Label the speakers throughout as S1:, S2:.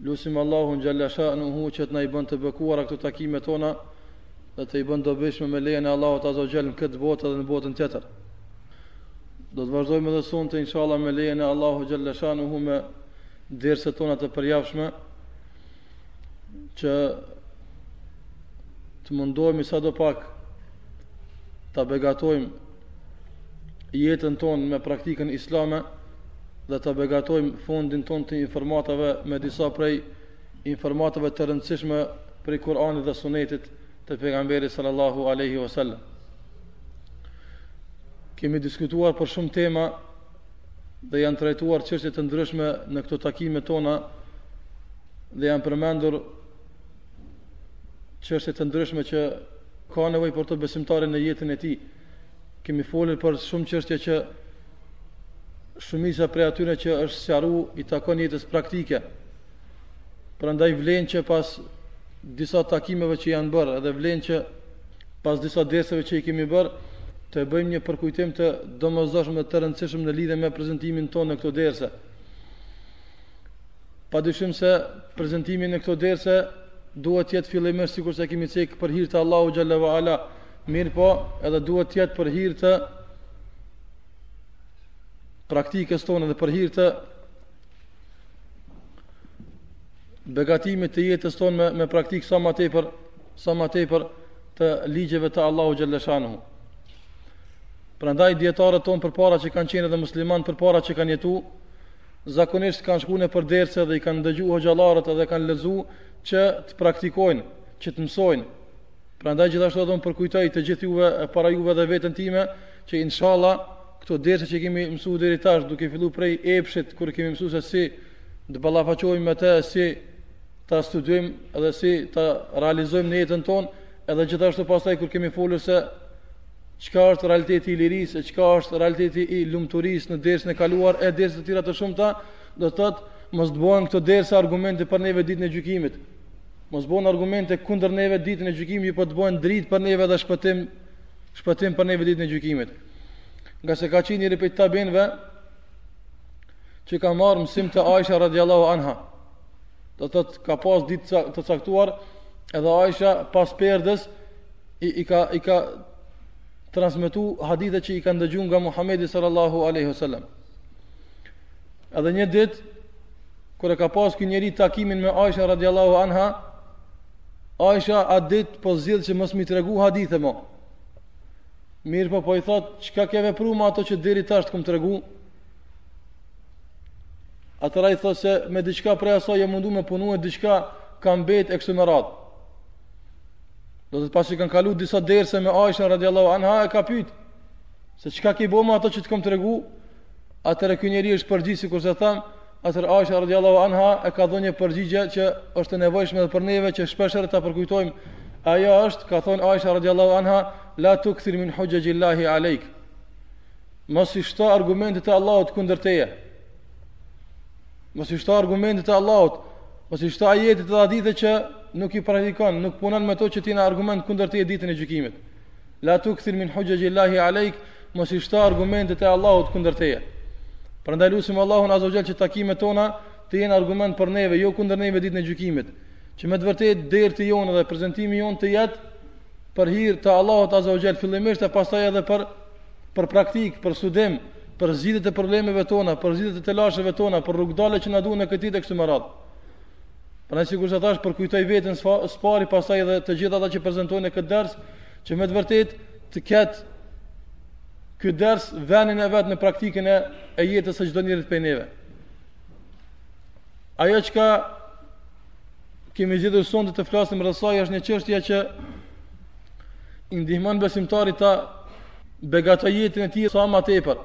S1: Lusim Allahun xhalla shanuhu që të na i bëjë të bekuara këto takime tona dhe t'i bëjë të dobishme me lejen e Allahut azze ve xhel në këtë botë dhe në botën tjetër. Do të vazhdojmë edhe sonte inshallah me lejen e Allahut xhalla shanuhu me dersat tona të përjavshme që të mundohemi sado pak ta begatojmë jetën tonë me praktikën islame dhe ta begatojmë fondin tonë të informatave me disa prej informatave të rëndësishme prej Kur'anit dhe Sunetit të pejgamberit sallallahu alaihi wasallam. Kemi diskutuar për shumë tema dhe janë trajtuar çështje të ndryshme në këto takime tona dhe janë përmendur çështje të ndryshme që ka nevojë për to besimtari në jetën e tij. Kemi folur për shumë çështje që shumica prej atyre që është sqaru i takon jetës praktike. Prandaj vlen që pas disa takimeve që janë bërë dhe vlen që pas disa derseve që i kemi bërë të bëjmë një përkujtim të domosdoshëm dhe të rëndësishëm në lidhje me prezantimin tonë në këto derse. Padyshim se prezantimi në këto derse duhet të jetë fillimisht sikurse kemi cek për hir të Allahu xhalla ve ala, mirëpo edhe duhet të jetë për hir të praktikës tonë dhe për hir të begatimit të jetës tonë me, me praktikë sa më tepër, sa ma tepër të ligjeve të Allahu xhalla shanuhu. Prandaj dietarët tonë përpara që kanë qenë edhe muslimanët përpara që kanë jetu Zakonisht kanë shku nëpër derse dhe i kanë dëgju hoxhallarët edhe kanë lexu që të praktikojnë, që të mësojnë. Prandaj gjithashtu edhe unë përkujtoj të gjithë juve e para juve dhe veten time që inshallah këto derse që i kemi mësu deri tash duke fillu prej epshit kur kemi mësu se si të ballafaqohemi me te si ta studiojmë edhe si ta realizojmë në jetën tonë edhe gjithashtu pastaj kur kemi folur se Çka është realiteti i lirisë e çka është realiteti i lumturisë në dersin e kaluar e derse të tjera të shumta, do të thotë mos të bëhen këto derse argumente për neve ditën e gjykimit. Mos bëhen argumente kundër neve ditën e gjykimit, po të bëhen dritë për neve dhe shpëtim, shpëtim për neve ditën e gjykimit. Ngase ka qenë njëri prej tabiinëve që ka marrë mësim te Aisha radhiyallahu anha. Do të thotë ka pas ditë të caktuar edhe Aisha pas perdes i, i ka i ka transmetu hadithe që i ka ndëgju nga Muhammedi sallallahu aleyhi wasallam. Edhe një ditë, kur e ka pas ky njeri takimin me Aisha radiallahu anha, Aisha atë ditë po zgjidh që mos me i tregu hadithe mo. Mirëpo po i thotë, çka ke vepru me ato që deri tash t'i kom tregu, Atëra i thot se me diçka prej asaj jam mundu me punu e diçka kam bet e kështu me radhë. Do të pasi kanë kalu disa derse me Aisha radiallahu anha e ka pyt se çka ki bo me ato që të kom të regu, atër e ky njeri është përgjit sikurse thamë, atër Aisha radiallahu anha e ka dhënë një përgjigje që është e nevojshme dhe për neve që shpeshherë ta përkujtojmë. Ajo është, ka thonë Aisha radiallahu anha, la tukthir min huxhexhillahi alejk. Mos i shto argumentet e Allahut kundër teje. Mos i shto argumentet e Allahut, mos i shto ajetet e hadithe që nuk i praktikon, nuk punon me to që të jenë argument kundër teje ditën e gjykimit. La tukthir min huxhexhillahi alejk, mos i shto argumentet e Allahut kundër teje. Prandaj lutim Allahun azza ue xhel që takimet tona të jenë argument për neve, jo kundër neve ditën e gjykimit. Që me të vërtetë derti jonë dhe prezantimi jonë të jetë për hir të Allahut azza ue xhel fillimisht e pastaj edhe për për praktikë, për studim, për zgjidhjet e problemeve tona, për zgjidhjet e telasheve tona, për rrugëdaljet që na duhen në këtë ditë e kështu me radhë. Pra sikurse thashë përkujtoj veten së pari, pastaj edhe të gjithë ata që prezantojnë këtë ders, që me të vërtetë të ketë ky ders venin e vet në praktikën e e jetës së çdo njerit prej neve. Ajo çka kemi zgjedhur sonte të flasim rreth saj është një çështje që i ndihmon besimtarit ta begatoj jetën e tij sa më tepër.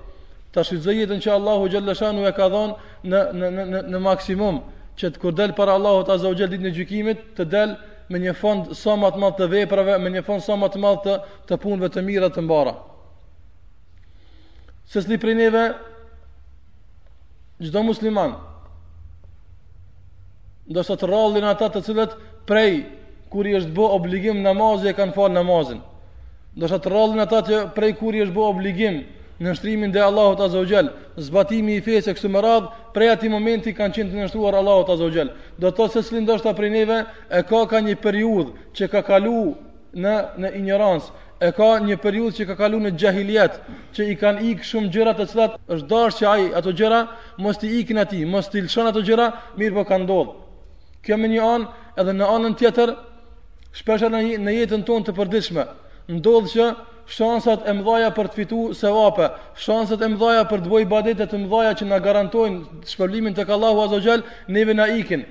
S1: Ta shfrytëzoj jetën që Allahu xhelleshanuhu ia ka dhënë në në në në maksimum që të kur del para Allahut azza ue xhel ditën e gjykimit të del me një fond sa më të madh të veprave, me një fond sa më të madh të të punëve të mira të mbara. Secili prej neve Çdo musliman ndoshta të rrallë janë ata të cilët prej kur i është bë obligim namazi e kanë fal namazin. Ndoshta të rrallë janë ata që prej kur i është bë obligim nënshtrimi ndaj Allahut azza ue xhel, zbatimi i fesë e kështu me radhë, prej atij momenti kanë qenë të nënshtruar Allahut azza ue xhel. Do të secili ndoshta prej neve e ka ka një periudhë që ka kalu në, në injorancë, e ka një periudhë që ka kalu në xhahilijet, që i kanë ikë shumë gjëra të cilat është dashë që ai ato gjëra mos t'i ikin atij, mos t'i lëshon ato gjëra, mirëpo kanë ndodhë. Kjo me një anë, edhe në anën tjetër, shpeshherë në, në jetën tonë të përditshme, ndodhë që shansat e mdhaja për të fitu sevape, shansat e mdhaja për të bo ibadete të mdhaja që na garantojnë shpërblimin tek Allahu azza ue xhel, neve na ikin.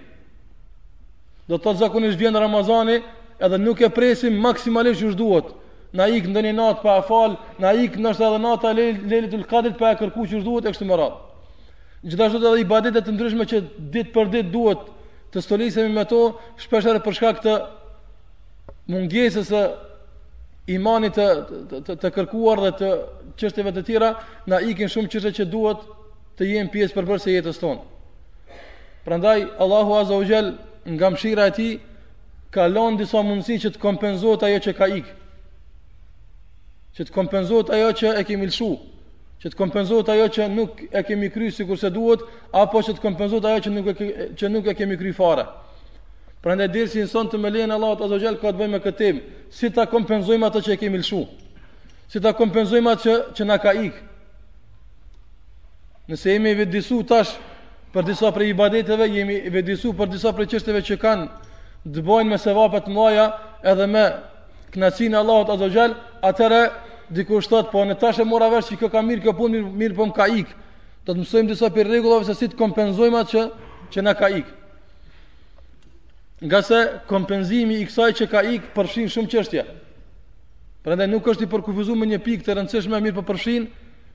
S1: Do të thotë zakonisht vjen Ramazani edhe nuk e presim maksimalisht qysh duhet. Na ik ndonjë natë pa u fal, na ik ndoshta edhe nata e Lejletul Qadrit pa e kërku qysh duhet e kështu me radhë. Gjithashtu edhe ibadete të ndryshme që ditë për ditë duhet të stolisemi me to, shpesh edhe për shkak të mungesës së imanit të, të, të, të kërkuar dhe të çështjeve të tjera, na ikin shumë çështje që duhet të jenë pjesë përbërëse e jetës tonë. Prandaj Allahu Azza wa Jall nga mëshira e tij ka lënë disa mundësi që të kompenzohet ajo që ka ikë. Që të kompenzohet ajo që e kemi lëshu, që të kompenzohet ajo që nuk e kemi kry sikurse duhet, apo që të kompenzohet ajo që nuk e që nuk e kemi kry fare. Prandaj dersi i sonte me lejen e Allahut Azza wa Jall ka të bëjë me këtë temë, si ta kompenzojmë ato që e kemi lëshu. Si ta kompenzojmë atë që që na ka ikë. Nëse jemi vedisu tash për disa prej ibadeteve, jemi vedisu për disa prej çështjeve që kanë të bojnë me sevapet e mëdhaja edhe me kënaqësinë e Allahut Azza wa Jall, atëherë dikush thotë, po unë tash e mora vesh që kjo ka mirë kjo punë, mirë, mirëpo më ka ikë. Do të mësojmë disa prej rregullave se si të kompenzojmë atë që, që na ka ikë. Ngase kompenzimi i kësaj që ka ikë përfshin shumë çështje. Prandaj nuk është i përkufizuar me një pikë të rëndësishme mirëpo përfshin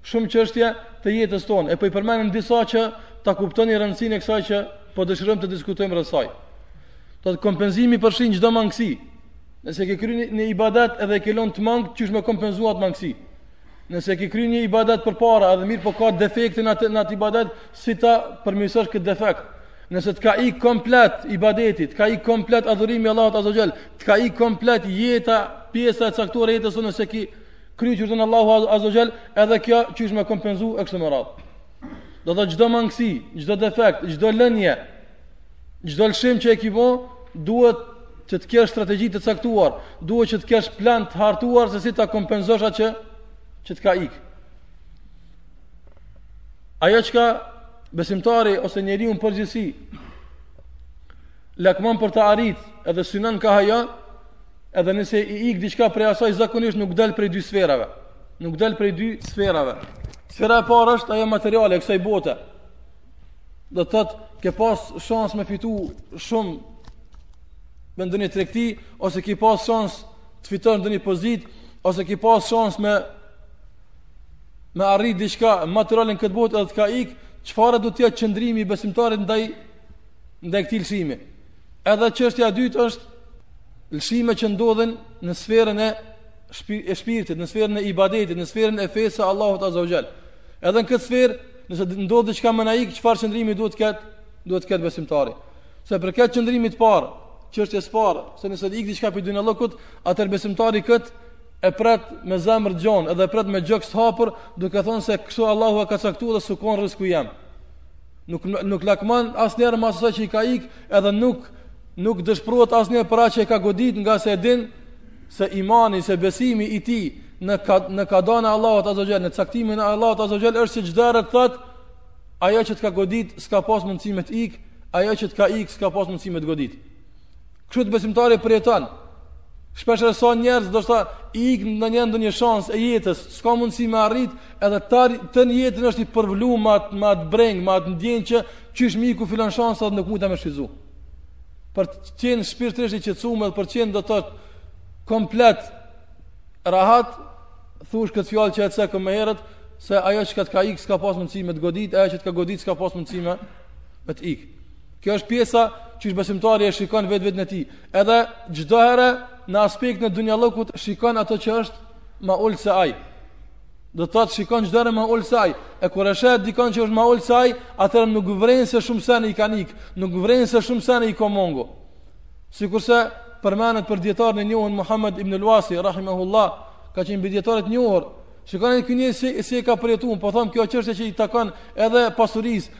S1: Shumë çështje të jetës tonë, e po i përmenim disa që ta kuptoni rëndësinë e kësaj që po dëshirojmë të diskutojmë rreth saj. Do të thotë kompenzimi përfshin çdo mangësi. Nëse ke kryer një ibadet edhe e ke lënë të mangët, qysh me kompenzu atë mangësi. Nëse ke kryer një ibadet përpara edhe mirëpo ka defekt në atë në atë ibadet, si ta përmirësosh këtë defekt? Nëse të ka ik komplet ibadeti, të ka ik komplet adhurimi i Allahut Azza wa Jall, të ka ik komplet jeta, pjesa e caktuar e jetës nëse s'e ki Kry qysh don Allahu Azza wa Jall, edhe kjo qysh me kompenzu e kështu me radhë. Do të thotë çdo mangësi, çdo defekt, çdo lënie, çdo lëshim që e ke bo, duhet që të kesh strategji të caktuar, duhet që të kesh plan të hartuar se si ta kompenzosh atë që që të ka ik. Ajo çka besimtari ose njeriu në përgjithësi, lakmon për ta arrit edhe synon kah ajo, Edhe nëse i ik diçka prej asaj zakonisht nuk dal prej dy sferave. Nuk dal prej dy sferave. Sfera e parë është ajo materiale e kësaj bote. Do të thotë ke pas shans me fitu shumë me ndonjë tregti ose ke pas shans të fitosh ndonjë pozitë ose ke pas shans me e arrit diçka materiale në këtë botë edhe të ka ik, çfarë do të jetë qëndrimi i besimtarit ndaj ndaj këtij lëshimi? Edhe çështja e dytë është lëshime që ndodhin në sferën e e shpirtit, në sferën e ibadetit, në sferën e fesë së Allahut Azza wa Jall. Edhe në këtë sferë, nëse ndodh diçka me na ik, çfarë qëndrimi duhet të ketë? Duhet të ketë besimtari. Se përket qëndrimit të parë, çështjes së parë, se nëse ik diçka prej dynjallëkut, atëherë besimtari kët e pret me zemërgjon, edhe pret me gjoks hapur, duke thonë se kështu Allahu e ka caktuar dhe s'u kon rrizku jem. Nuk nuk lakmon asnjëherë mas asaj që i ka ik, edhe nuk nuk dëshpërohet asnjëherë për atë që e ka godit ngase e din se imani, se besimi i tij në ka, në kadan e Allahut azza wa jall, në caktimin e Allahut azza wa jall është se çdo herë thot ajo që të ka godit s'ka pas mundësi me të ik, ajo që të ka ik s'ka pas mundësi me të godit. Kështu besimtari e përjeton. Shpesh e sa njerëz do thot i ik një ndonjë shans e jetës, s'ka mundësi me arrit, edhe tërë jetën është i përvluar me atë me atë breng, me atë ndjenjë që qysh m'iku filan shansa atë nuk mujta me shfrytëzu. Për të qenë shpirtërisht i qetësuar dhe për të qenë do thot komplet rahat, thush këtë fjalë që e cekëm më herët, se ajo që ka ik s'ka pas mundësi me të godit, ajo që ka godit s'ka pas mundësi me të ik. Kjo është pjesa qysh besimtari e shikon vetveten e tij. Edhe çdo herë në aspektin e dunjallëkut shikon atë që është ma ulët se ai. Do të thot shikon çdo herë ma ulët se ai. E kur e sheh dikon që është ma ulët se ai, atëherë nuk vëren se shumë sene i kanë ikë, nuk vëren se shumë sene i kanë mungu. Sikurse përmendet për dijetarin e njohun Muhammed ibn Uasi, rahimahullah, ka qenë pi dijetarëve të njohur, Shikoni ky njeri si si e ka përjetuar, po them kjo çështje që i takon edhe pasurisë,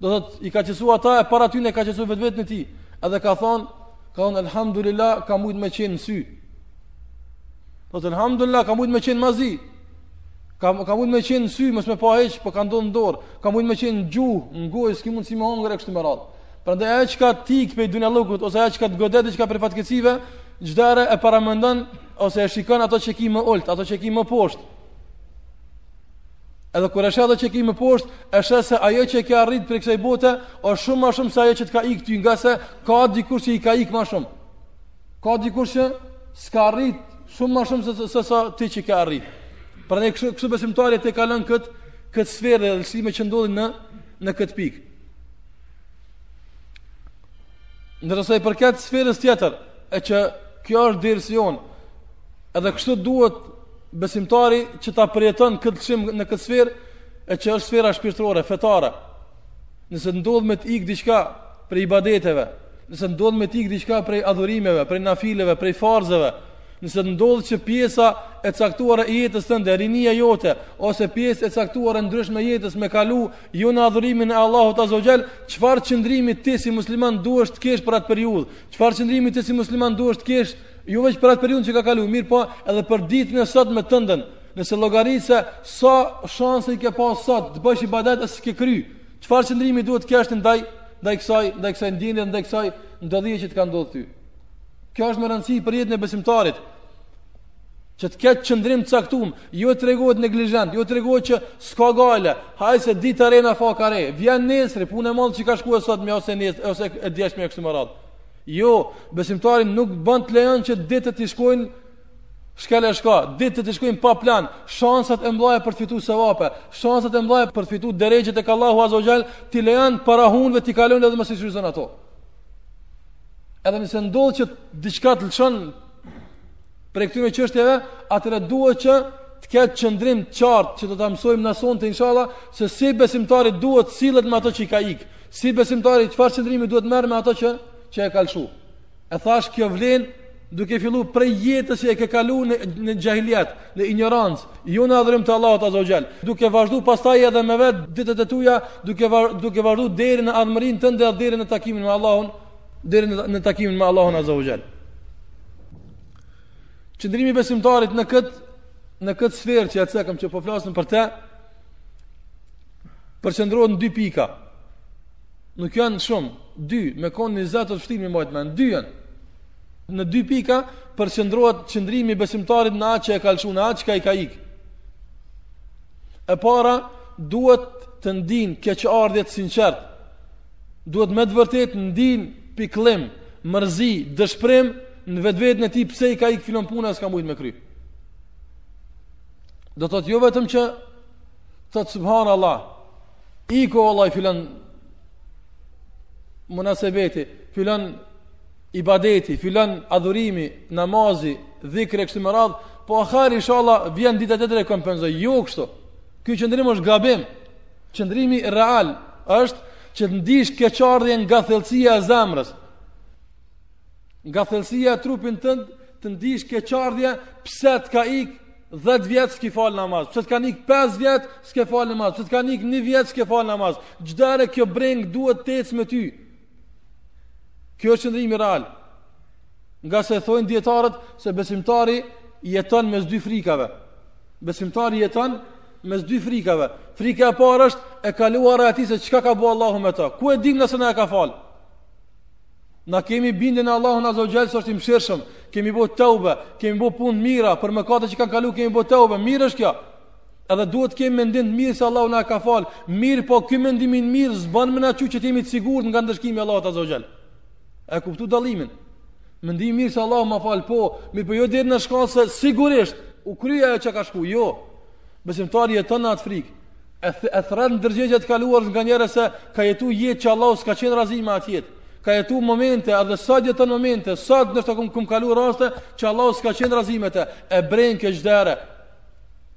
S1: do thot i ka qetësu ata e para tyne ka qetësu vetveten e tij edhe ka thonë ka thonë elhamdulillah ka mujtë me qenë në sy do thot elhamdulillah ka mujtë me qenë ma zi ka, ka mujtë me qenë në sy mos me pa hiç po ka ndodh në dorë ka mujtë me qenë në gjuhë në gojë s'ki mundësi me hongër e kështu me radhë prandaj ajo çka t'ik pej dunjallukut ose ajo çka të godet diçka prej fatkeqësive çdo herë e paramendon ose e shikon ato që ki më ulët ato që ki më poshtë Edhe kur e sheh atë që ke më poshtë, e sheh se ajo që ke arrit prej kësaj bote është shumë më shumë se ajo që të ka ikë ty, ngase ka dikush që i ka ikë më shumë. Ka dikush që s'ka arrit shumë më shumë se sa sa ti që ke arrit. Prandaj kështu kështu besimtari tejkalon kët kët sferë dhe lëshime që ndodhin në në kët pikë. Ndërsa i përket sferës tjetër, e që kjo është dersi jonë, Edhe kështu duhet besimtari që ta përjeton këtë lëshim në këtë sferë, e që është sfera shpirtërore, fetare. Nëse të ndodh me të ikë diçka prej ibadeteve, nëse të ndodh me të ikë diçka prej adhurimeve, prej nafileve, prej farzeve, nëse të ndodh që pjesa e caktuar e jetës tënde, rinia jote, ose pjesë e caktuar e ndryshme e jetës me kalu, jo në adhurimin e Allahut Azza ue Xhel, çfarë qëndrimi ti si musliman duhesh të kesh për atë periudhë, çfarë qëndrimi ti si musliman duhesh të kesh Jo veç për atë periudhë që ka kalu, mirëpo edhe për ditën e sotme tënden. Nëse llogarit se sa shanse i ke pas sot të bësh ibadet e s'ke kry. Çfarë qëndrimi duhet të kesh ndaj ndaj kësaj, ndaj kësaj ndjenje, ndaj kësaj ndodhje që të ka ndodhur ty. Kjo është me rëndësi për jetën e besimtarit. Që të ketë qëndrim të caktuar, jo të tregohet neglizhent, jo të tregohet që s'ka gajle. Hajt se ditë, are na fa kare. Vjen nesri, punë e madhe që ka shku sotmja ose nesri ose e djeshmja e kështu me radhë. Jo, besimtari nuk ban të lejon që ditët t'i shkojnë shkel e shko, ditët t'i shkojnë pa plan, shansat e mdhaja për të fitu sevape, shansat e mdhaja për të fitu derexhe tek Allahu Azza wa Jall, t'i lejon para hundëve t'i kalojnë edhe mos t'i shfrytëzon ato. Edhe nëse ndodh që diçka të lëshon prej këtyre çështjeve, atëherë duhet që të ketë qëndrim të qartë që do ta mësojmë na sonte inshallah se si besimtari duhet të sillet me ato që i ka ikë. Si besimtari, çfarë qëndrimi duhet merr me ato që, që e ka lëshu? E thash kjo vlen duke fillu prej jetës që e ke kalu në, në xhahilijet, në injorancë, jo në adhurim të Allahut Azza ue Xhel, duke vazhdu pastaj edhe me vetë ditët e tuja, duke, var, duke vazhdu deri në ardhmërinë tënde deri në takimin me Allahun, deri në, në takimin me Allahun Azza ue Xhel. Qëndrimi i besimtarit në këtë në këtë sferë që e cekëm që po flasim për te, përqendrohet në dy pika. Nuk janë shumë, dy, me kon 20 osht shtirë me i mbajt mend, dy janë. Në dy pika përqendrohet qëndrimi i besimtarit në atë që e ka lëshu, në atë që i ka ik. E para duhet të ndinë keqardhje të sinqertë. Duhet me të vërtetë të ndinë pikëllim, mërzi, dëshpërim në vetveten e tij pse i ka ik filan puna e s'ka mujt me kry. Do të thotë jo vetëm që thotë subhanallah. Iku vallai filan munasebeti, filan ibadeti, filan adhurimi, namazi, dhikri e kështu me radhë, po hajr inshallah vjen dita tjetër e kompensoj. Jo kështu. Ky qëndrim është gabim. Qëndrimi real është që të ndish keqardhje nga thellësia e zemrës. Nga thellësia e trupin tënd të ndish keqardhje pse të ka ik 10 vjet s'ke fal namaz, pse të ka ik 5 vjet s'ke fal namaz, pse të ka ik 1 vjet s'ke fal namaz. Çdo herë kjo breng duhet të ecë me ty. Kjo është pendimi real. Ngase thonë dijetarët se besimtari jeton mes dy frikave. Besimtari jeton mes dy frikave. Frika e parë është e kaluara e tij se çka ka bo Allahu me ta. Ku e dim nëse na e ka fal? Na kemi bindje në Allahun Azza wa Jall se është i mëshirshëm. Kemi bo teube, kemi bo punë të mira për mëkatet që kanë kalu, kemi bo teube, mirë është kjo. Edhe duhet të kemi mendim të mirë se Allahu na ka fal. Mirëpo ky mendim i mirë s'ban me na çu që të jemi të sigurt nga ndëshkimi i Allahut Azza wa Jall. E kuptu dallimin. Mendim i mirë se Allahu ma fal, po, mirëpo jo deri në atë shkallë se sigurisht u kry ajo që ka shku, jo. Besimtari jeton në atë frikë. E vret ndërgjegja të kaluarën, nganjëherë se ka jetu jetë që Allahu s'ka qenë razi me atë jetë. Ka jetu momente edhe sot jeton momente, sot ndoshta kam kalu raste që Allahu s'ka qenë razi me të. E bren kjo çdo herë.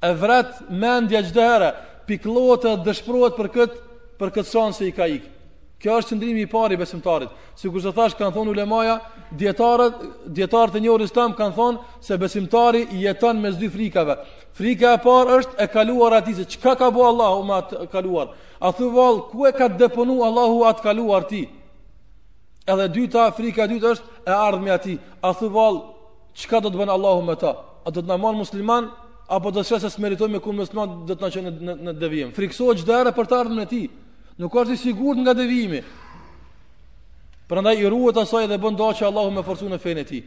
S1: E vret mendja çdo herë, pikëllohet dhe dëshpërohet për kët për këtë shans se i ka ik. Kjo është qëndrimi i parë i besimtarit. Sikurse thash kanë thonë ulemaja, dijetarët, dijetarët e njohur islam kanë thonë se besimtari jeton mes dy frikave. Frika e parë është e kaluara e tij se çka ka bo Allahu me atë kaluar. A thu vallë, ku e ka deponu Allahu atë kaluar të tij? Edhe dyta, frika e dytë është e ardhmja e tij. A thu vallë, çka do të bënë Allahu me ta? A do të na marrë musliman, apo do të shohë se s'e meritoj me kon musliman, do të na çon në, në, devijem. Friksohet çdo herë për të ardhmen e tij. Nuk është i sigurt nga devijimi. Prandaj i ruhet asaj dhe bën dua që Allahu me forcu në fenë e tij.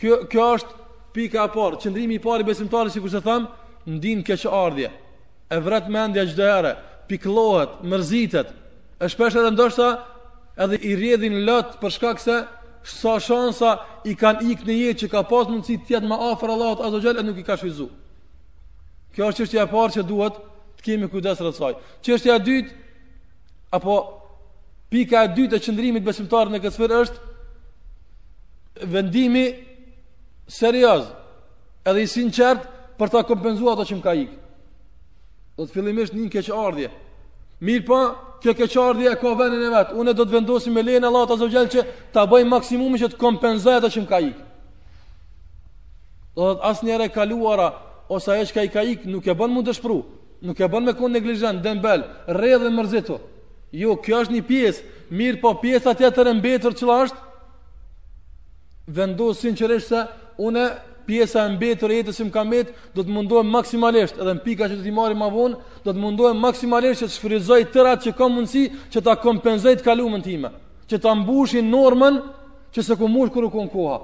S1: Kjo, kjo është pika e parë, qëndrimi i parë i besimtarit, sikurse thamë, ndin keqardhje. E vret mendja çdo herë, pikëllohet, mërzitet. E shpesh edhe ndoshta edhe i rrjedhin lot për shkak se sa shansa i kanë ikë në jetë që ka pas mundësi të jetë më afër Allahut Azza wa Jall e nuk i ka shfrytzu. Kjo është çështja e parë që duhet të kemi kujdes rreth saj. Çështja e dytë Apo pika e dytë e qëndrimit të besimtarit në këtë sferë është vendimi serioz edhe i sinqert për ta kompenzuar ato që më ka ikë. Domethënë fillimisht ndin keqardhje. Mirëpo, kjo keqardhje e ka vendin e vet. Unë do të vendosim me lejen e Allahut Azza wa Jall që ta bëj maksimumin që të kompenzoj ato që më ka ikë. Domethënë asnjëherë e kaluara ose ajo që ka ikë nuk e bën mu dëshpru. Nuk e bën me kon neglizhent, dembel, rri edhe mërzitu. Jo, kjo është një pjesë, mirë po pjesa tjetër e mbetur çka është? Vendos sinqerisht se unë pjesa e mbetur e jetës që më ka mbet, do të mundohem maksimalisht, edhe në pika që do t'i marrim më vonë, do të mundohem maksimalisht që të shfrytëzoj tërë atë që kam mundësi që ta kompenzoj të kalumën time, që ta mbushi normën që s'e kom mush kur u kon koha.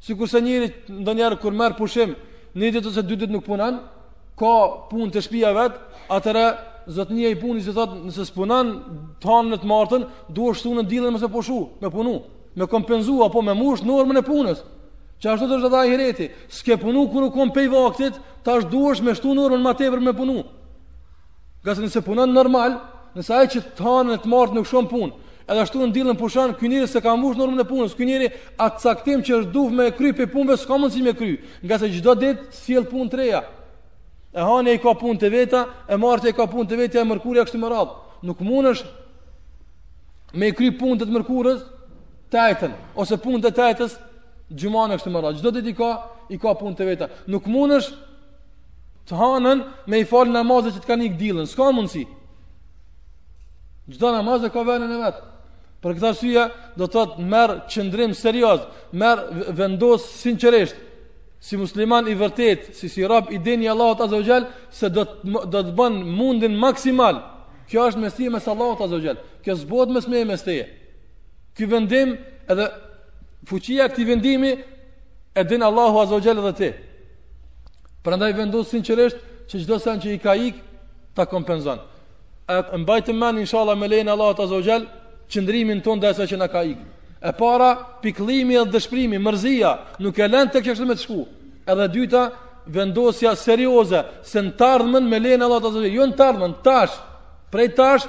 S1: Sikurse njëri ndonjëherë kur merr pushim, një ditë ose dy ditë nuk punon, ka punë te shtëpia e vet, atëherë zotnia i punës i thotë, nëse s'punon të hanën e të martën, duhesh të shtunën e të diellën mos me pushu, me punu, me kompenzu apo me mush normën e punës. Qashtu është edhe ahireti, s'ke punu kur u kon pej vaktit, tash duhesh me shtu normën më tepër me punu. Ngase nëse punon normal, nëse ai që të hanë e të martë nuk shkon në punë, edhe të shtunën e të dillën pushon, ky njeri s'e ka mbush normën e punës, ky njeri atë caktim që është duhet me e kry pej punëve, s'ka mundësi me kry, ngase çdo ditë sjell punë të reja. E hanja i ka punët e veta, e martja i ka punët e veta, e mërkurja kështu me radhë. Nuk mundesh me i kry punët e të mërkurës t'ejten, ose punët e t'ejtes xhumanë, kështu me radhë. Çdo ditë i ka, i ka punët e veta. Nuk mundesh Të hanën me i falë namazet që të kanë ik të dillën, s'ka mundësi. Çdo namaz e ka venin e vet. Për këtë arsye, do të thotë, merr qëndrim serioz, merr vendos sinqerisht, si musliman i vërtet, si si rob i denjë i Allahut azze ve xhel, se do të, do të bën mundin maksimal. Kjo është mes teje mes Allahut azze ve xhel. Kjo s'bohet mes meje mes teje. Ky vendim edhe fuqia e këtij vendimi e din Allahu azze ve xhel edhe ti. Prandaj vendos sinqerisht që çdo sen që i ka ik ta kompenzon. E mbajtëm mend inshallah me lejen e Allahut azze ve xhel qëndrimin tonë ndaj asaj që na ka ik. E para pikëllimi dhe dëshpërimi, mërzia nuk e len tek qashtu me të shku. Edhe e dyta vendosja serioze se në t'ardhmen me lejen e Allahut azze ve xhel, jo në t'ardhmen, tash, prej tash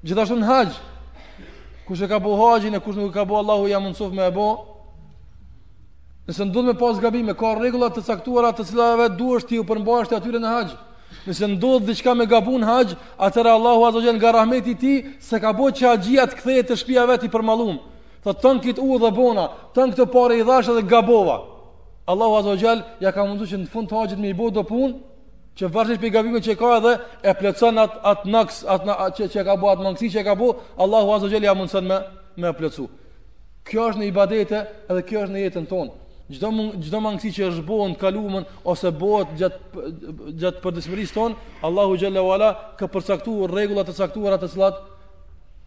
S1: Gjithashtu në haxh, kush e ka bo haxhin e kush nuk e ka bo, Allahu ja mundësoftë me e bo, nëse ndodh me pas gabime, ka rregulla të caktuara të cilave duhesh t'ju përmbahesh atyre në haxh. Nëse ndodh diçka me gabu në haxh, atëherë Allahu azze ve xhel nga rahmeti i tij, s'e ka bo që haxhija të kthehet te shpia e vet i përmallum. Thotë tanë kit udhë e bona, tanë këto pare i dhashë dhe gabova. Allahu azze ve xhel ja ka mundsu që në fund të haxhit me i bo do punë, që varësisht pej gabimit që ka edhe e plotëson atë at naks at na që që ka bo atë mangësi që e ka bo Allahu azze ve xhel ja mundson me e plotësu kjo është në ibadete edhe kjo është në jetën tonë çdo çdo mangësi që është bo në kalumën ose bëhet gjatë gjatë përditshmërisë tonë Allahu xhele ve ala ka përcaktuar rregulla të caktuara të cilat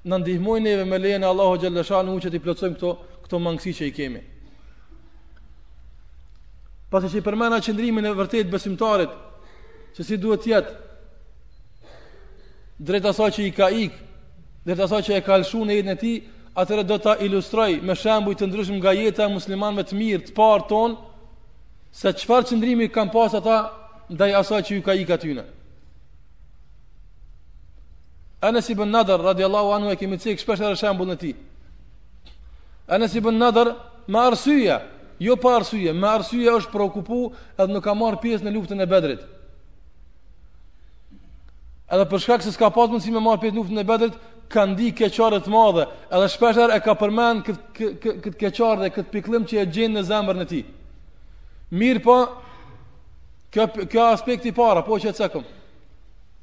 S1: na ndihmojnë neve me lejen e Allahut xhele shanuhu që t'i plotësojmë këto këto mangësi që i kemi Pasi që i përmena qëndrimin e vërtet besimtarit, që si duhet t'jetë, drejt asaj që i ka ik, drejt asaj që e ka lëshu në jetën e tij, atëherë do ta ilustroj me shembuj të ndryshëm nga jeta e muslimanve të mirë, të parë tonë, se çfarë qëndrimi kanë pas ata ndaj asaj që ju ka ik atyne. Anas ibn Nadr radiallahu anhu e kemi cek shpesh edhe shembullin e tij. Anas ibn Nadr me arsye, jo pa arsye, me arsye është preokupu edhe nuk ka marrë pjesë në luftën e Bedrit. Edhe për shkak se s'ka pas mundësi me marrë pjesë në luftën e Bedrit, ka ndi keqare të madhe, edhe shpeshherë e ka përmend këtë këtë keqare dhe këtë pikëllim që e gjen në zemrën e tij. Mirëpo, kjo kjo aspekti i parë, po që e cekëm.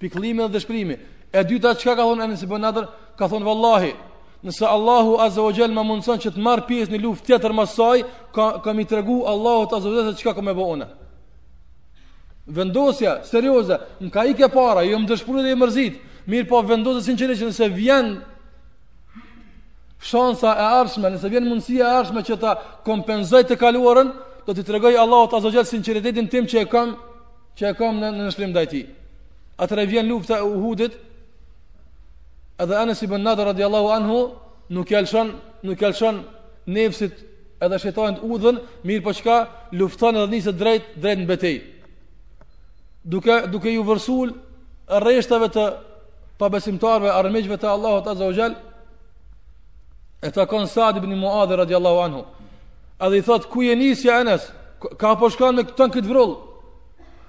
S1: Pikëllimi dhe dëshpërimi. E dyta çka ka thonë Anas ibn Nadr, ka thonë vallahi, Nëse Allahu Azza wa Jall ma mundson që të marr pjesë në luftë tjetër mas saj, ka kam me i tregu Allahut Azza wa Jall se çka kam me bo unë. Vendosja serioze, më ka ikë e para, jom dëshpëru dhe jom mërzit. Mirëpo vendosja sinqerisht që nëse vjen shansa e ardhshme, nëse vjen mundësia e ardhshme që ta kompenzoj të kaluarën, do t'i tregoj Allahut Azza wa Jall sinqeritetin tim që e kam që e kam në nënshtrim ndaj tij. Atëherë vjen lufta e Uhudit, Edhe Anas ibn Nadr radiallahu anhu nuk ia lëshon, nuk ia lëshon nefsit edhe shejtanit udhën, mirëpo çka lufton edhe niset drejt drejt në betejë. Duke duke ju vërsul rreshtave të pabesimtarëve armiqve të Allahut azza wa jall. E takon Sa'd ibn Mu'adh radiallahu anhu. Edhe i thot ku je nis ja Anas? Ka po shkon me këtë këtë vrull.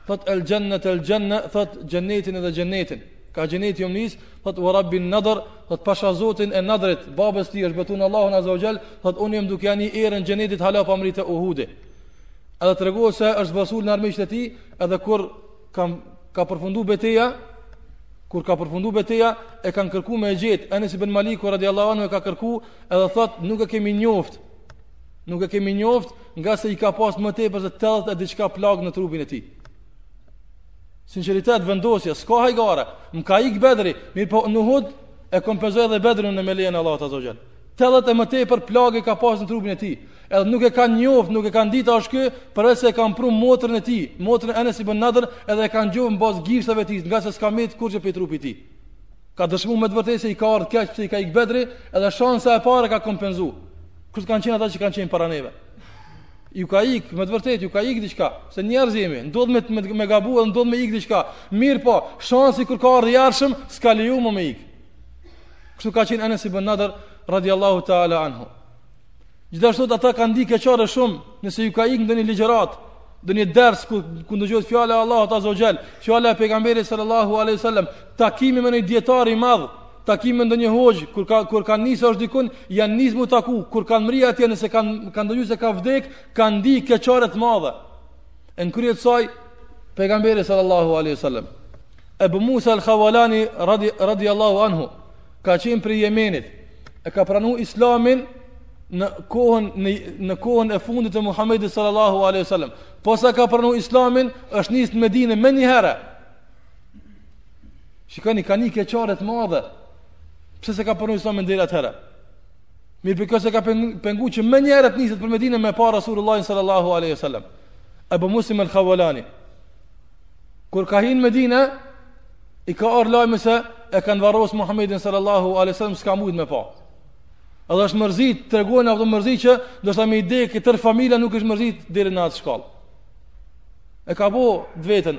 S1: Thot el jannet el janna, thot xhennetin edhe xhennetin. Ka xhenneti jom nis, thot ua rabbi Nadr, thot pasha Zotin e Nadrit, babës tij është betu n'Allahun azza wa jall, thot unë jam duke e ni erën e xhennetit hala pa mrri te Uhudi. Edhe tregon se është vërsul në armiqtë e tij, edhe kur ka ka përfundu beteja, kur ka përfundu beteja, e kanë kërku me e gjet, Anas ibn Maliku radiallahu anhu e ka kërku, edhe thot nuk e kemi njoft. Nuk e kemi njoft, ngase i ka pas më tepër se 80 e diçka plagë në trupin e tij. Sinqeritet vendosje, s'ka hajgare, më ka ik Bedri, mirëpo në Uhud e kompenzoj edhe Bedrin me lejen e Allahut azza wa jall. 80 e më tepër plagë ka pas në trupin e tij, edhe nuk e ka njoftë, nuk e ka dit askush, përveç se e kanë pru motrën e tij, motrën e Anas ibn Nadrit, edhe e ka njoftë në bazë gishtave tij, ngase s'ka met kurgjë prej trupit tij. Ka dëshmu me të vërtetë se i ka ardhë keqë, se i ka ik Bedri, edhe shansa e parë e ka kompenzu. Kështu kanë qenë ata që kanë qenë para neve. ju ka ik, me të vërtetë ju ka ik diçka, se njerëz jemi, ndodh me me, me gabu dhe ndodh me ik diçka. Mirë po, shansi kur ka ardhur i ardhshëm, s'ka leju mo me ik. Kështu ka qenë Anas ibn Nadr radiallahu taala anhu. Gjithashtu ata kanë ndi keqardhje shumë, nëse ju ka ik ndonjë ligjërat, ndonjë ders ku ku ndëgjohet fjala e Allahut azza wa xhal, fjala e pejgamberit sallallahu alaihi wasallam, takimi me një dietar i madh, takim me ndonjë hoxh, kur ka kur kanë nisur, është dikun, janë nisur mu taku, kur kanë mri atje nëse kanë kanë ndëgju se ka vdek, kanë ndi keqardhje të madhe. E në kryet saj pejgamberi sallallahu alaihi wasallam. Abu Musa al-Khawalani radi radiallahu anhu ka qenë prej Jemenit. E ka pranuar Islamin në kohën në, në kohën e fundit të Muhamedit sallallahu alaihi wasallam. Po sa ka pranuar Islamin, është nisur në Medinë menjëherë. Shikoni, ka ndi keqardhje të madhe. Pse s'e ka pranu Islamin deri atëherë? Mirëpo kjo s'e ka pengu që menjëherë t'niset për medine me pa Rasulullahin sallallahu aleyhi sallam. Ebu Muslim el Khavalani. Kur ka hi n'Medine, i ka ardh lajmi se e kanë varrosë Muhammedin sallallahu aleyhi sallam, s'ka mujtë me pa. Edhe është mërzit, tregojnë aq u mërzit që, ndoshta me i dek tër familja nuk është mërzit deri në atë shkallë. E ka bo veten,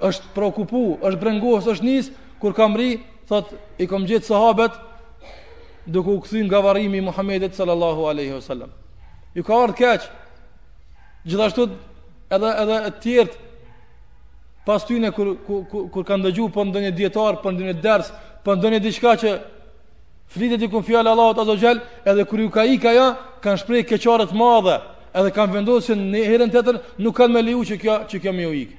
S1: është preokupu, është brengos, është nis, kur ka mrri, thot, i kom gjet sahabet, duke u kthy nga varrimi i Muhammedit sallallahu aleyhi sallam. Ju ka ardhë keq, gjithashtu edhe, edhe të tjerët, pas tyne kur, kur, kur, kur kanë dëgju për ndonjë dijetar, për ndonjë ders, për ndonjë diçka që flitet dikun fjala e Allahut azze ve xhel, edhe kur ju ka ik ajo, kanë shpreh keqardhje t'madhe, edhe kanë vendosë që në herën tjetër nuk kanë me leju që kjo, që kjo me ju ikë.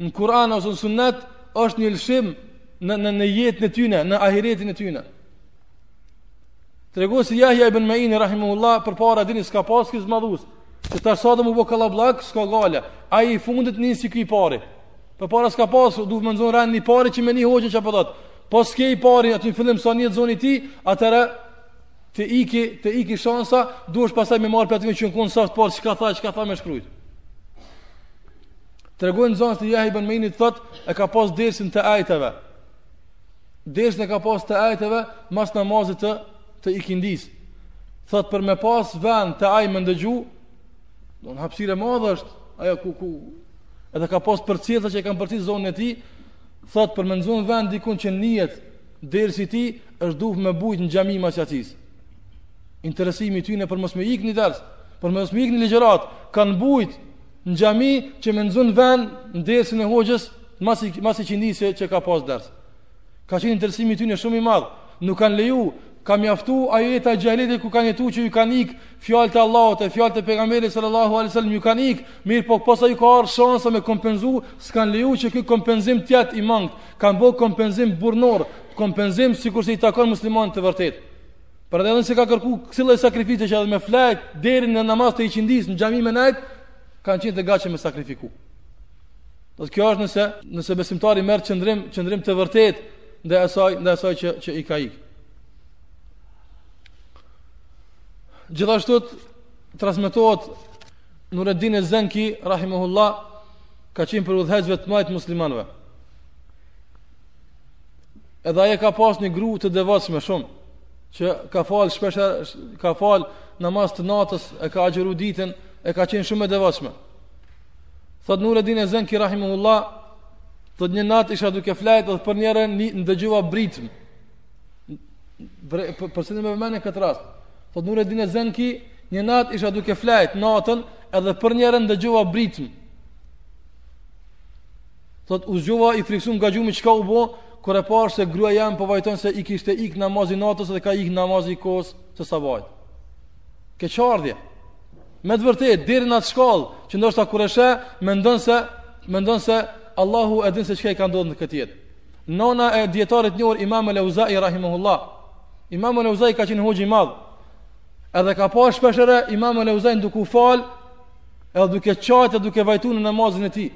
S1: në Kur'an ose në Sunnet është një lëshim në në në jetën e tyre, në ahiretin e tyre. Tregojnë se Yahya ibn Ma'in rahimahullah përpara e dini s'ka pas kësi zmadhues. Sot sa do me bë kallabllak, s'ka gajle. Ai i fundit e nin si ky i pari. Përpara s'ka pas, u duht me nxon rendin e parë që me ni hoxhën çka po thot. Po s'ke i pari,, aty në fillim sa nihet zoni i tij, atëherë të iki, të iki shansa, duhesh pastaj me marr prej atyne që janë konë n'saf të parë, çka tha, çka tha me shkrujtë. Tregojnë nxënësit e Jahja ibn Meinit thot, e ka pas dersin të ejteve. Dersin e ka pas të ejteve mas namazit të të ikindis. Thot për me pas vend te ai me ndëgju, domethënë hapësirë e madhe është, ajo ku, ku, edhe ka pas përcjellës që e kanë përcjell zonin e tij, thot për me nxon vend dikun që nihet dersi i tij, është duht me bujt në xhami mas jacis. Interesimi i tyne për mos me ikë një ders, për mos me ikë një ligjërat, kanë bujt Në xhami që me nxan vend në dersin e hoxhës, masi masi që nisi që ka pas ders. Ka qenë interesimi i tyre shumë i madh. Nuk kanë leju, ka mjaftu ajo jeta e xhahilit ku kanë jetu që ju kanë ik fjalët e Allahut e fjalët e pejgamberit sallallahu alaihi wasallam ju kanë ik, mirë po posa ju ka ardhur shansa me kompenzu, s'kan leju që ky kompenzim të jetë i mangët. Kan bë kompenzim burrnor, kompenzim sikur se i takon muslimanit të vërtetë. Pra edhe nëse ka kërku kësi lloj sakrifice që edhe me flajt deri në namaz të iqindis në xhami me najt, kanë qenë të gatshëm me sakrifiku. Dhe po kjo është nëse nëse besimtari merr qëndrim, qëndrim të vërtet ndaj asaj, ndaj asaj që që i ka ik. Gjithashtu transmetohet Nureddin e Zenki rahimahullah ka qenë prej udhëheqësve të mdhenj të muslimanëve. Edhe ai ka pas një gru të devotshme shumë, që ka fal shpesh, ka fal namaz të natës, e ka agjeru ditën, e ka qenë shumë e devotshme. Thot Nureddin e Zenki rahimahullah, thot një natë isha duke flajt dhe përnjëherë ndëgjova britëm. Pra vëmendje këtë rast? Thot Nureddin e Zenki, një natë isha duke flajt natën edhe përnjëherë ndëgjova britëm. Thot u zgjova i friksum nga gjumi çka u bë, kur e pash se gruja jem po vajton se i kishte ik namazi i natës dhe ka ik namazi i kohës së sabahit. Keqardhje. Me të vërtetë deri në atë shkallë që ndoshta kur e sheh mendon se mendon se Allahu e din se çka i ka ndodh në këtë jetë. Nona e dijetarit të njohur Imam al-Auza'i rahimahullah. Imam al-Auza'i ka qenë hoxh i madh. Edhe e ka pa shpeshherë Imam al-Auza'i duke u fal edhe duke qajt e duke vajtu në namazin e tij.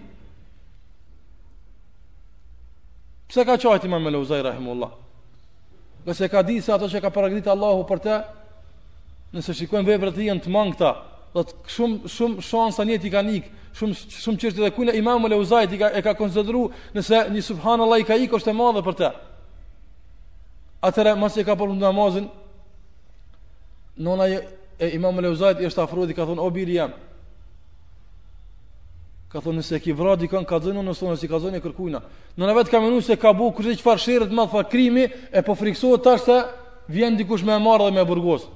S1: Pse ka qajt Imam al-Auza'i, rahimahullah? Ngase ka di se ato që ka përgatit Allahu për te, nëse i shikon veprat e tij janë të mangëta, dhe të shumë, shumë shansa në jetë i kanë ik, shumë, shumë çështje dhe kujnë Imam al-Auza'i ka, e ka konsideru nëse një subhanallah i ka ik është e madhe për te. Atëherë, masi e ka përfundu namazin, Nona e Imam al-Auza'it i është afru dhe ka thonë o biri jem. Ka thonë nëse ki vra dikon kallxona se na s'i kallxojmë kërkujna. Nona vet ka menu se ka bo kushedi çfarë sherri të madh, far krimi e po friksohet tash se vjen dikush me e marr dhe me e burgos.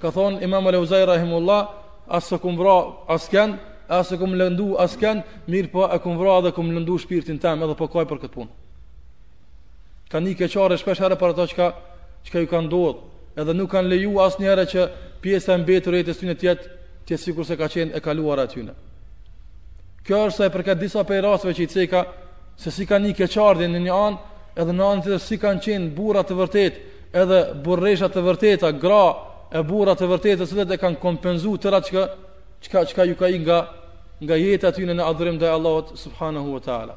S1: Ka thonë Imam al-Auza'i rahimahullah as s'e kom vra askënd as s'e kom lëndu askënd mirëpo e kom vra dhe kom lëndu shpirtin tem edhe po kaj për këtë punë. Ka një keqardhje shpesh herë për ato që ka, çka ju ka ndodhë, edhe nuk kanë leju asnjëherë që pjesa e mbetur e jetës tyne të jetë, të jetë sikurse ka qenë e kaluara e tyne. Kjo është sa i përket disa prej rasteve që i ceka, se si ka një keqardhje në një anë, edhe në anën tjetër si kanë qenë burra të vërtetë, edhe burresha të vërteta, gra e burra të vërtetë, të cilët e kanë kompenzu tërë atë që, çka, çka ju ka ik nga, nga jeta e tyne në adhurim ndaj Allahut subhanahu wa ta'ala.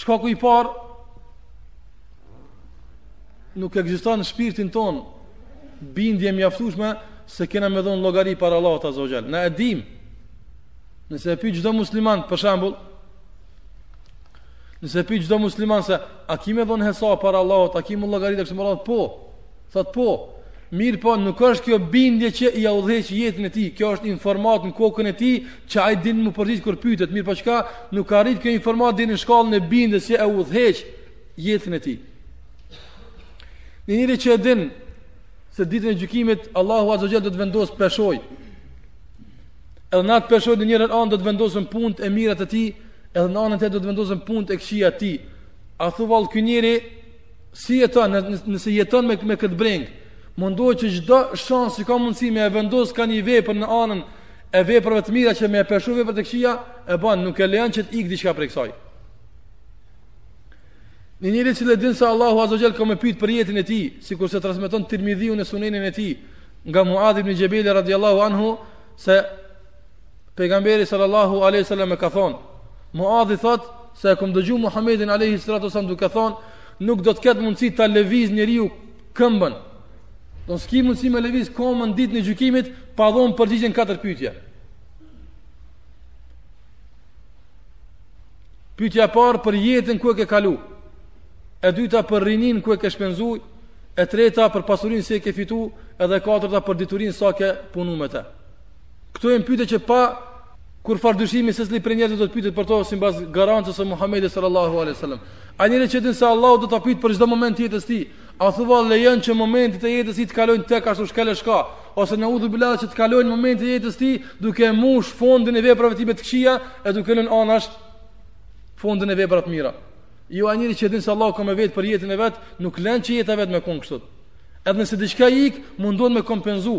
S1: Shkaku i parë nuk ekziston në shpirtin tonë bindje mjaftueshme se kena me dhon llogari para Allahut azza wa jall. Na e dim. Nëse e pyet çdo musliman, për shembull, nëse e pyet çdo musliman se a ki me dhon hesap para Allahut, a ki me dhon llogari tek Allahu, po. Thotë po, mirëpo nuk është kjo bindje që ia udhëheq jetën e tij, kjo është informatë në kokën e tij që ai din me u përgjigj kur pytet, mirëpo çka nuk ka arrit kjo informatë deri në shkallën e bindjes që e udhëheq jetën e tij. Një njeri që e din se ditën e gjykimit Allahu Azza Jall do të vendosë peshojë. Edhe në atë peshojë në njërën anë do të vendosen punët e mira të tij, edhe në anën tjetër do të vendosen punët e këqija të tij. A thu vallë ky njeri, si jeton, nëse jeton me, me këtë brengë, mundohet që çdo shans që ka mundësi me e vendos ka një vepër në anën e veprave të mira që me e peshu veprat e këqija, e bën, nuk e lejon që të ikë diçka prej kësaj. Një njeri cili e din se Allahu Azza Jall ka me pyet për jetën e tij, sikur se transmeton Tirmidhiu në Sunenin e tij, nga Muadh ibn Jabal radhiyallahu anhu se Pejgamberi sallallahu alaihi wasallam e ka thon, Muadhi thot se e kam dëgju Muhammedin alaihi salatu wasallam duke thon, nuk do të ketë mundësi ta lëviz njeriu këmbën. Do s'ki mundësi me lëviz këmbën ditën e gjykimit pa dhon përgjigje n'katër pyetje. Pyetja e parë për jetën ku e ke kalu. E dyta për rininë ku e ke shpenzu, e treta për pasurinë si e ke fitu, edhe e katërta për diturinë sa ke punu me të. Këto janë pytje që pa kurrfarë dyshimi secili prej njerëzve do të pytet për to sipas garancës së Muhammedi sallallahu alai sallam. Ai njeri që din se Allahu do ta pyesë për çdo moment të jetës tij, a thua lejon që momentet e jetës tij të kalojnë hek ashtu shkel e shko, ose neudhubilah që të kalojnë momentet e jetës tij duke mush fondin e veprave tij me të këqija e duke lën anash fondin e veprave të mira. Jo ai njeri që din se Allahu ka me vet për jetën e vet, nuk len që jeta e vet me konë kështu. Edhe nëse diçka i ik, mundohet me kompenzu,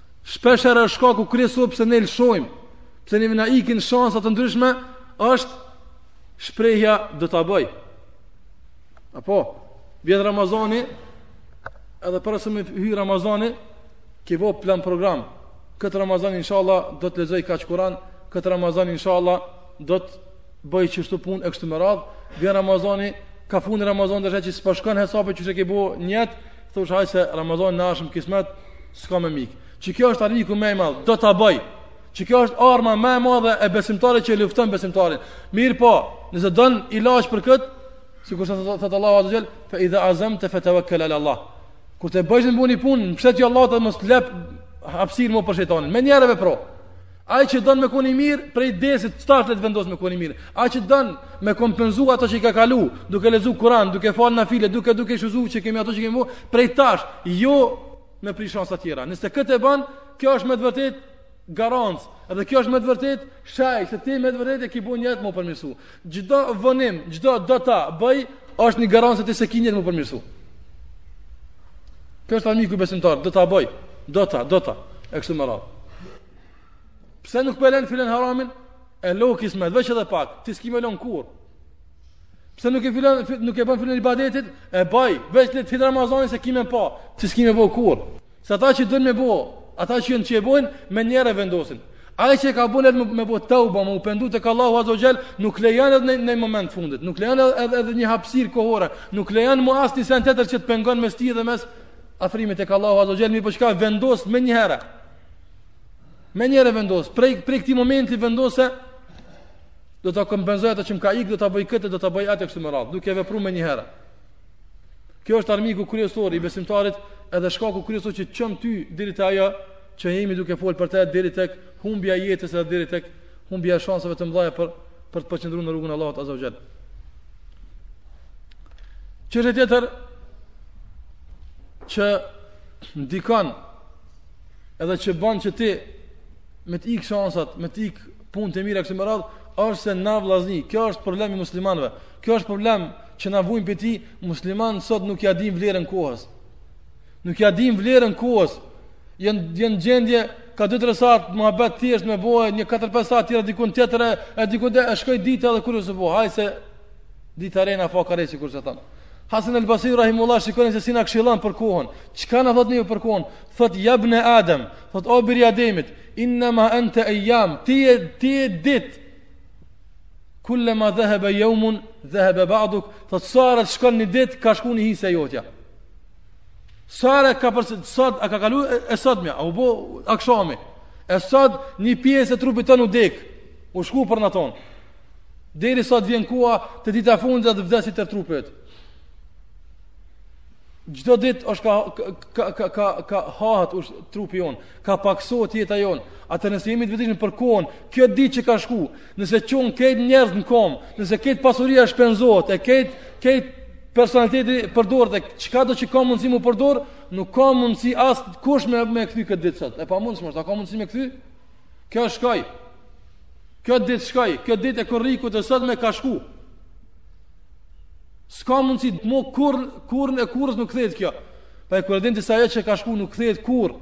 S1: Shpesh herë është shkaku kryesor pse ne lëshojmë, pse ne na ikin shansa të ndryshme, është shprehja do ta bëj. Apo vjen Ramazani, edhe para se të hyjë Ramazani, ke vë plan program. Këtë Ramazan inshallah do të lexoj kaç Kur'an, këtë Ramazan inshallah do të bëj kështu punë e kështu me radh. Vjen Ramazani, ka fundi Ramazanit e sheh që s'po shkon hesapet qysh e ke bo nijet, thush hajt se Ramazanin e ardhshëm kismet, S'ka me m'ik. Që kjo është armiku më i madh, do ta bëj. Që kjo është arma më e madhe e besimtarit që lufton besimtarin. Mirëpo, nëse don ilaç për kët, sikurse thot Allahu azza wa jall, fa idha azamta fatawakkal ala Allah. Kur të bëjsh men me bo ni punë, mbështetju Allahut e mos le hapësirë më për shejtanin. Menjëherë vepro. Ai që don me kon i mirë prej desit tash le t'vendos me kon i mirë. Ai që don me kompenzu ato që i ka kalu, duke lexu Kur'an, duke fal nafile, duke duke shuzu që kemi ato që kemi bo prej tash, jo me prit shansa të tjera. Nëse këtë e bën, kjo është me të vërtet garancë. Edhe kjo është me të vërtet shej se ti me të vërtet e ke bo nijet m'u përmirësu. Çdo vonim, çdo do ta bëj, është një garancë se ti s'e ki nijet m'u përmirësu. Kjo është armiku i besimtarit, do ta bëj, do ta, do ta, e kështu me radhë. Pse nuk po lën filan haramin? E lo kismet, veç edhe pak, ti s'ki me lon kurr. Pse nuk e filan, nuk e bën filan ibadetin? E baj, veç le t'hin Ramazani se ki me pa, ti s'ki me bo kurr. Se ata që dojnë me bo, ata që janë që e bojnë, menjëherë vendosin. Ai që e ka bo men me bo teube, me u pendu tek Allahu azza wajal, nuk lejon edhe një moment fundit, nuk lejon edhe, edhe një hapsir kohore, nuk lejon mo asnjë sen tjetër që të pengon mes tij dhe mes afrimit tek Allahu azza wajal, mirëpo çka, po vendos menjëherë. Menjëherë vendos, prej, prej këti momenti vendos se do të kompenzoj atë që më ka ikë, do të bëj këtë, do të bëj atë e kështu me radhë, duke vepru menjëherë. Kjo është armiku kryesor i besimtarit, edhe shkaku kryesor që çon ty deri te ajo që jemi duke fol për të deri tek humbja e jetës edhe deri tek humbja e shansave të mëdha për për të përqendruar në rrugën e Allahut azza wajal. Çështja tjetër që ndikon edhe që bën që ti me të ik shansat, me të ik punët e mira kështu me radh, është se na vllazni. Kjo është problem i muslimanëve. Kjo është problem që na vujmë prej tij, muslimani sot nuk ja din vlerën kohës. Nuk ja din vlerën kohës. Jen n'gjendje ka 2-3 sat muhabet thjesht me bo, e një 4-5 sat tjera dikun tjetër, e diku dhe e shkoi dita edhe kurgjo s'boje. Hajt se dita e re nafaka e re sikurse thonë. Hasan el Basri rahimullah shikoni se si na këshillon për kohën. Çka na thotë ne për kohën? Thot ja ibn Adam, thot o biri i Ademit, inna ma anta ayyam, ti je dit. Kullama dhahaba yawmun dhahaba ba'duk, tha sa herë t'shkon ni ditë ka shku ni hise jotja. Sa herë ka për sot a ka kalu e sotmja, a u bo akshami. E sot një pjesë e trupit tonë u dek, u shku për naton. Derisa t'vjen koha te dita e fundit të vdes i tërë trupi. Çdo ditë është ka ka ka ka, ka hahet trupi jonë. ka pakësohet jeta jonë. Atëherë nëse jemi të vetëdijshëm për kohën, kjo ditë që ka shku, nëse çohen kejt njerëzit në kom, nëse kejt pasuria shpenzohet, e kejt kejt personaliteti përdoret e çkado që ka mundësi m'u përdor, nuk ka mundësi askush me me kthy këtë ditë sot. E pamundshme është, a ka mundësi me kthy? Kjo shkoi. Kjo ditë shkoi, kjo ditë e korrikut e sotme ka shku. S'ka mundësi mo kurr, kurrën e kurrës nuk kthehet kjo. Pra kur e din ti se ajo që ka shku nuk kthehet kurr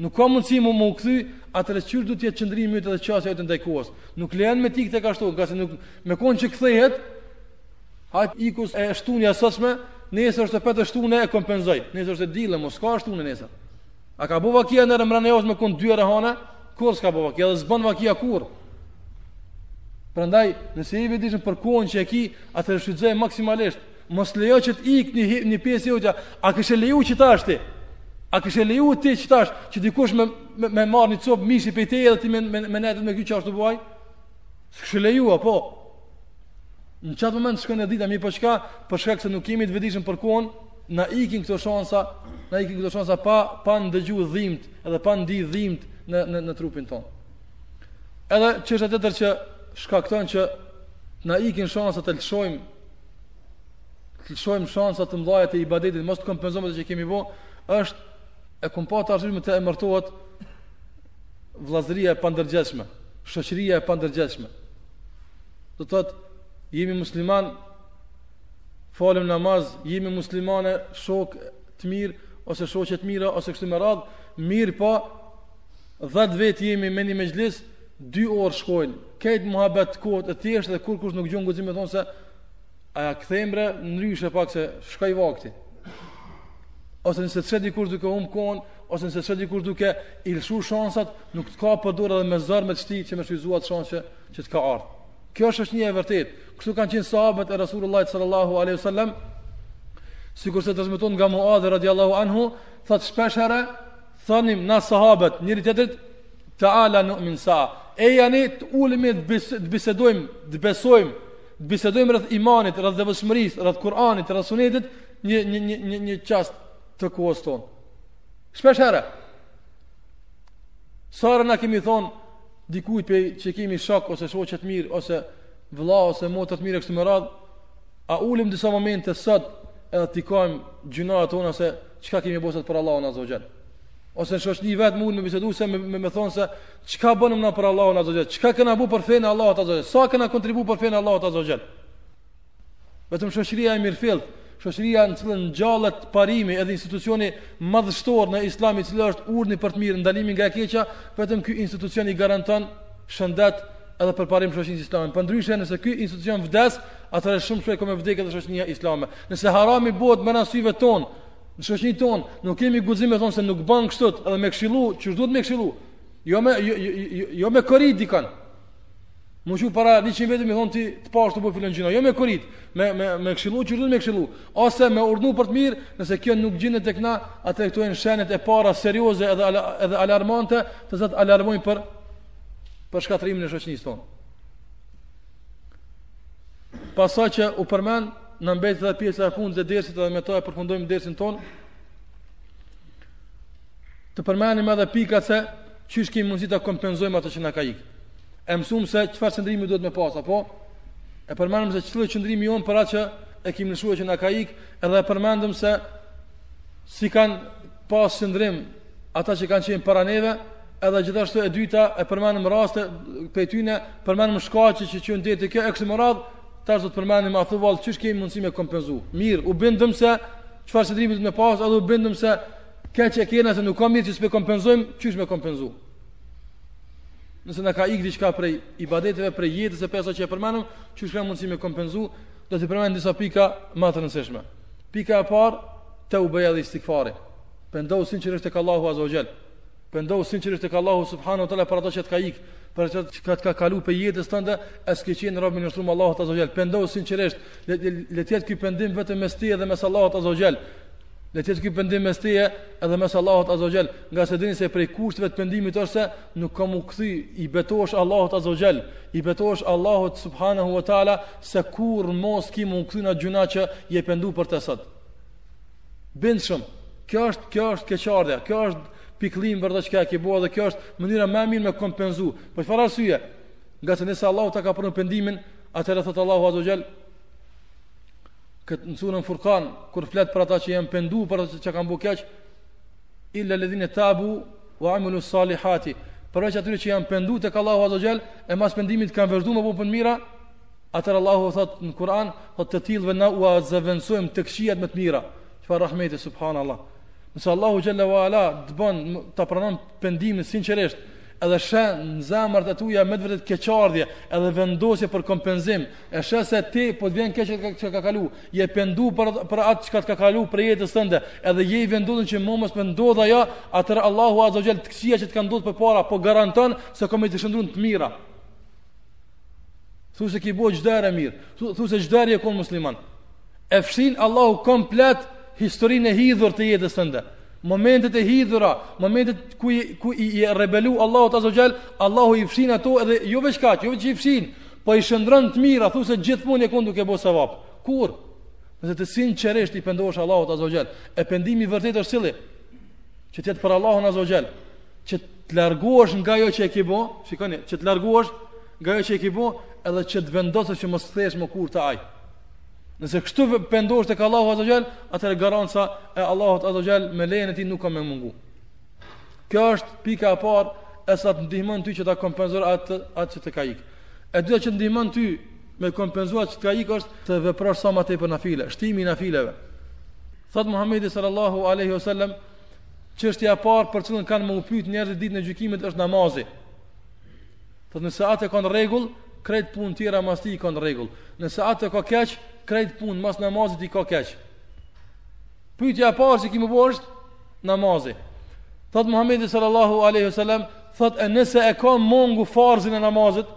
S1: Nuk ka mundësi m'u m'u kthy Atëherë qysh do t'jetë qëndrimi yt dhe qasja jote ndaj kohës Nuk e len me t'ik kështu Ngase nuk me konë që kthehet Hajt iku e shtuna e sotme Nesër është apet e shtunë e kompenzoj Nesër është e dile mo s'ka shtunë nesër A ka bo vaki najherë mrena javës me konë dy të hane Kurr s'ka bo vaki edhe s'bon vaki kurr Prandaj nëse je i vetëdijshëm për kohën që e ki Atëherë shfrytëzoje maksimalisht Mos lejo që të ikë një, një pjesë e jote. A kishe leju që tash ti? A kishe leju ti që tash që dikush me, me, me marrë një copë mishi prej teje edhe ti me, me, me nejt me kqyr ashtu buaj? S'kishe leju, apo? Në qat moment shkon dita, mirëpo për shka, për shkak se nuk jemi të vetëdijshëm për kohën, na ikin këto shansa, na ikin këto shansa pa, pa ndëgju dhimt edhe pa ndi dhimt në, në, në trupin tonë. Edhe çështja tjetër që shkakton që na ikin shansa të lëshojmë të lëshojmë shansa të mëdha të ibadetit, mos të kompenzojmë ato që kemi bo, është e kompakt arsyeshme të emërtohet vëllazëria e pandërgjegjshme, shoqëria e pandërgjegjshme. Do të thotë jemi musliman, falem namaz, jemi muslimane, shok të mirë ose shoqe të mira ose kështu me radh, mirëpo, Dhjetë vetë jemi me një mexhlis, dy orë shkojnë. Kejt muhabet i kotë e thjesht dhe kurkush nuk gjen guxim të thotë se a ja kthejmë bre ndryshe pak se shkoj vakti. Ose nëse të sheh dikush duke humb kohën, ose nëse të sheh dikush duke i lëshu shansat, nuk të kap për dore edhe me zor me t'shti që me shfrytëzu atë shansë që të ka ardhur. Kjo është shoqni e vërtetë. Kështu kanë qenë sahabët e Rasulullah sallallahu alaihi wasallam. Sikurse transmeton nga Muadh radhiyallahu anhu, thot shpeshherë Thonim na sahabët njëri tjetrit teala nu'min saa. Ejani të ulemi të bisedojmë, të besojmë, të bisedojmë rreth imanit, rreth devotshmërisë, rreth Kur'anit, rreth sunetit, një, një, një, një, një çast të kohës tonë. Shpesh herë, sa herë na kemi thonë, dikujt pe që kemi shok ose shoqe të mirë ose vëlla ose motër të mirë e kështu me radhë A ulemi disa momente sot edhe t'i kajmë gjynahet tona se çka kemi bo sot për Allahun azze ue xhel. Ose në shoqni vetëm m'u ulë me bisedu se me, me, me thonë se çka bomë na për Allahun azze ue xhel, çka kena bo për fenë e Allahut azze ue xhel, sa kena kontribu për fenë e Allahut azze ue xhel. Vetëm shoqëria e mirëfilltë, shoqëria në të cilën ngjallet parimi edhe institucioni madhështor në islami cilë është urni për të mirë ndalimi nga e keqja, vetëm ky institucion i garanton shëndet edhe përparim shoqërisë islame. Përndryshe nëse ky institucion vdes, atëherë shumë shpejt ka me vdekë edhe shoqëria islame. Nëse harami bëhet para syve tonë, në shoqërinë tonë, nuk kemi guxim me thonë se nuk bën kështu, edhe me këshillu, çu duhet me këshillu. Jo me jo, jo, jo, jo me korit dikon. M'u çu para 100 vetëve me i thonë ti të pashë tu bo filan gjynah, jo me korit, me me me këshillu çu duhet me këshillu, ose me urdhnu për të mirë, nëse kjo nuk gjendet tek na, atëherë këto janë shenjat e para serioze edhe edhe alarmante, të cilat alarmojnë për për shkatrimin e shoqënisë tonë. Pas asaj që u përmend na mbetet edhe pjesa e fundit e dersit dhe me to e përfundojmë dersin tonë, të përmendim edhe pika se qysh kemi mundësi të kompenzojmë atë që na ka ikë. E mësum se çfarë qëndrimi duhet me pasë, apo? E përmendëm se cili o qëndrimi jonë për atë që e kemi lëshu, që na ka ikë, edhe e përmendëm se si kanë pasë qëndrim ata që kanë qenë para neve, Edhe gjithashtu e dyta e përmendëm raste prej tyre, përmendëm shkaqe që çojnë deri te kjo e kështu me radhë, tash do të përmendim a thua vallë qysh kemi mundësi me kompenzu. Mirë, u bindëm se çfarë qëndrimi duhet me pasë, edhe u bindëm se keq e kena se nuk ka mirë që s'pe kompenzojmë, qysh me kompenzu. Nëse na ka ik diçka prej ibadeteve, prej jetës e pesa që e përmendëm, qysh kemi mundësi me kompenzu, do të përmend disa pika më të rëndësishme. Pika e parë, teubeja dhe istighfari. Pendohu sinqerisht tek Allahu azza wa jall. Pendohu sinqerisht tek Allahu subhanahu wa taala për ato që të ka ik, për atë çka të ka kalu prej jetës tënde, e s'ke qenë rob i nënshtrum i Allahut azza xal. Pendohu sinqerisht, le le të jetë ky pendim vetëm mes teje dhe mes Allahut azza xal. Le të jetë ky pendim mes teje edhe mes Allahut azza xal, ngase dini se prej kushteve të pendimit është se nuk ke m'u kthy, i betohesh Allahut azza xal, i betohesh Allahut subhanahu wa taala se kurr mo s'ki m'u kthy n'at gjynah që je pendu për të sot. Bindshëm. Kjo është, kjo është keqardhja, kjo është pikëllim për ato që ke bo dhe kjo është mënyra më e mirë me kompenzu. Për çfarë arsye? Ngase nëse Allahu ta ka pranuar pendimin, atëherë thot Allahu azze ve xhel këtu në suren Furkan, kur flet për ata që janë pendu, për ata që kanë bo keq, illa ledhine tabu, wa amelu salihati, përveç atyre që janë pendu tek Allahu azze ve xhel, e mas pendimit kanë vazhdu me bo punë t'mira, Atër Allahu thot në Kur'an, thot të tillëve na ua zëvendësojmë të këqijat me të mira. Çfarë rahmeti subhanallahu. Nëse Allahu xhalla wa ala të bën ta pranon pendimin sinqerisht, edhe sheh në zemrat e tuja me të vërtet keqardhje, edhe vendosje për kompenzim, e sheh se ti po të vjen keq që ka kalu, je pendu për, për atë çka të ka kalu prej jetës tënde, edhe je i vendosun që më mos me ndodh ajo, atër Allahu azze ve xhel të këqija që të ka ndodh përpara, po garanton se kom me t'i shndërru n'të mira. Thu se ki bo gjithherë mirë Thu, thu se gjithherë je kon musliman E fshin Allahu komplet Historin e hidhur të jetës tënde Momentet e hidhura Momentet ku i, ku i je rebelu Allahut azze ve xhel Allahu i fshin ato edhe jo veç kaq Jo veç i fshin Po i shndërron n'të mira Thu se gjithmonë je kon duke bo sevap Kur? Nëse ti sinqerisht i pendosh Allahut azze ve xhel E pendimi i vërtetë është cili Që t'jetë për Allahun azze ve xhel që të largohesh nga ajo që e ke bë, shikoni, që të largohesh nga ajo që e ke bë, edhe që të vendosësh që mos kthehesh më kurrë te ajo. Nëse kështu pendosh tek Allahu azze ve xhel, atëherë garanca e Allahut azze ve xhel me lejen e tij nuk ka me mungu. Kjo është pika e parë e cila të ndihmon ty që ta kompenzosh atë atë që të ka ik. E dyta që ndihmon ty me kompenzu atë që të ka ik është të veprosh sa më tepër nafile, shtimi i nafileve. Thot Muhamedi sallallahu alaihi wasallam Çështja e parë për cilën kanë m'u pyt njerëzit ditën e gjykimit është namazi. Thot nëse atë e ka n'rregull, krejt punë tjera mas tij i ka n'rregull. Nëse atë e ka keq, krejt punë mas namazit i ka keq. Pyetja e parë që ka m'u bo është namazi. Thot Muhamedi sallallahu alaihi wasallam, thot e nëse e ka mangu farzin e namazit,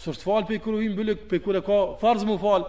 S1: s'është fal pe kur u hy n'bylyk, pe kur e ka farz m'u fal.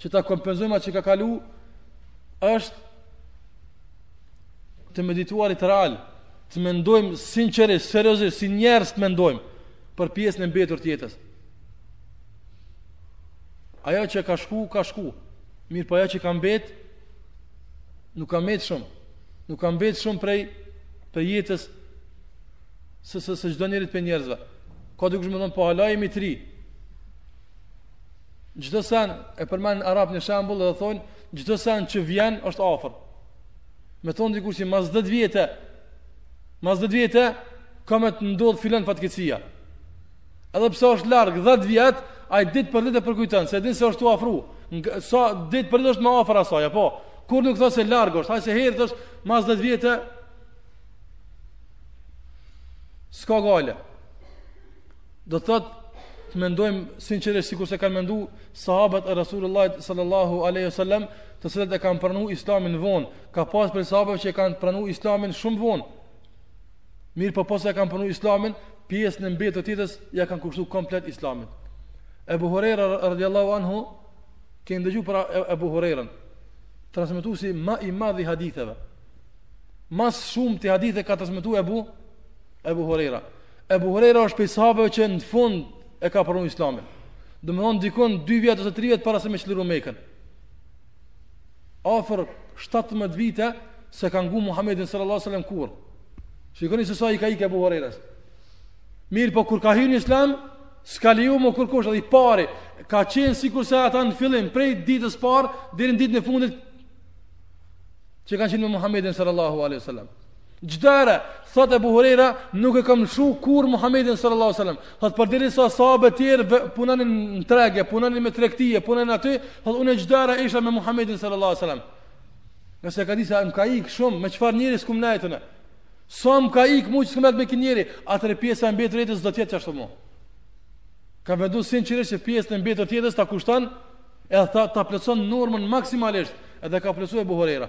S1: që ta kompenzojmë atë që ka kalu është të medituarit real të mendojmë sinqerisht, seriozisht si njerëz të mendojmë për pjesën e mbetur të jetës ajo që ka shku, ka shku mirëpo ajo që ka mbet nuk ka mbet shumë nuk ka mbet shumë prej prej jetës së së së çdo njërit prej njerëzve ka dikush me thon po hala jemi t'ri Çdo sen e përmendin arabt një shembull edhe thonë çdo sen që vjen është afër. Me thonë dikush qi mas 10 vjetë, mas 10 vjetë, ka me të ndodhë filan fatkeqësia. Edhe pse është larg 10 vjetë, ai ditë për ditë e përkujton, se e din se është tu u afru, nga, sa ditë për ditë është më afër asaj, po kurrë nuk thotë se larg është, hajt se herët është mas 10 vjetë, s'ka gajle. Do të thotë të mendojmë sinqerisht sikurse kanë mendu sahabët e Rasulullahit sallallahu alaihi wasallam, të cilët e kanë pranuar Islamin vonë, ka pas prej sahabëve që e kanë pranuar Islamin shumë vonë. Mirëpo posa e kanë pranuar Islamin, pjesën e mbetë të jetës ia kanë kushtu komplet Islamit. Ebu Hurejra radiallahu anhu, keni dëgju për Ebu Hurejrën, transmetuesi ma i madh i haditheve. Ma së shumti hadithe ka transmetu Ebu, Ebu Hurejra Ebu Hurejra është prej sahabëve që në fund e ka pranu islamin Domethënë dikun 2 vjetë ose 3 vjetë para se me çliru Mekën Afër 17 vite s'e ka ngu Muhammedin sallallahu sallam kurrë Shikoni se sa i ka ikë Ebu Hurejrës Mirëpo kur ka hi në islam S'ka leju më kurkush edhe i pari Ka qenë sikurse ata në fillim Prej ditës parë Deri n'ditën e fundit Që kanë qenë me Muhammedin sallallahu alaihi sallam Çdo herë thot Ebu Hurejra, nuk e kam lëshu kurrë Muhammedin sallallahu alaihi wasallam. Thot përderisa sahabët e tjerë punonin në treg, punonin me tregti, punonin aty, thot unë çdo herë isha me Muhammedin sallallahu alaihi wasallam. Nëse ka disa më ka ik shumë, me çfarë njeri s'kum nejtun. Sa më ka ik mu që s'kum nejt me këtë njeri, atëherë pjesa e mbetur e jetës do të jetë ashtu më. Ka vendu sinqerisht se pjesën e mbetur të jetës t'ia kushton e ta ta plotson normën maksimalisht, edhe e ka plotsu Ebu Hurejra.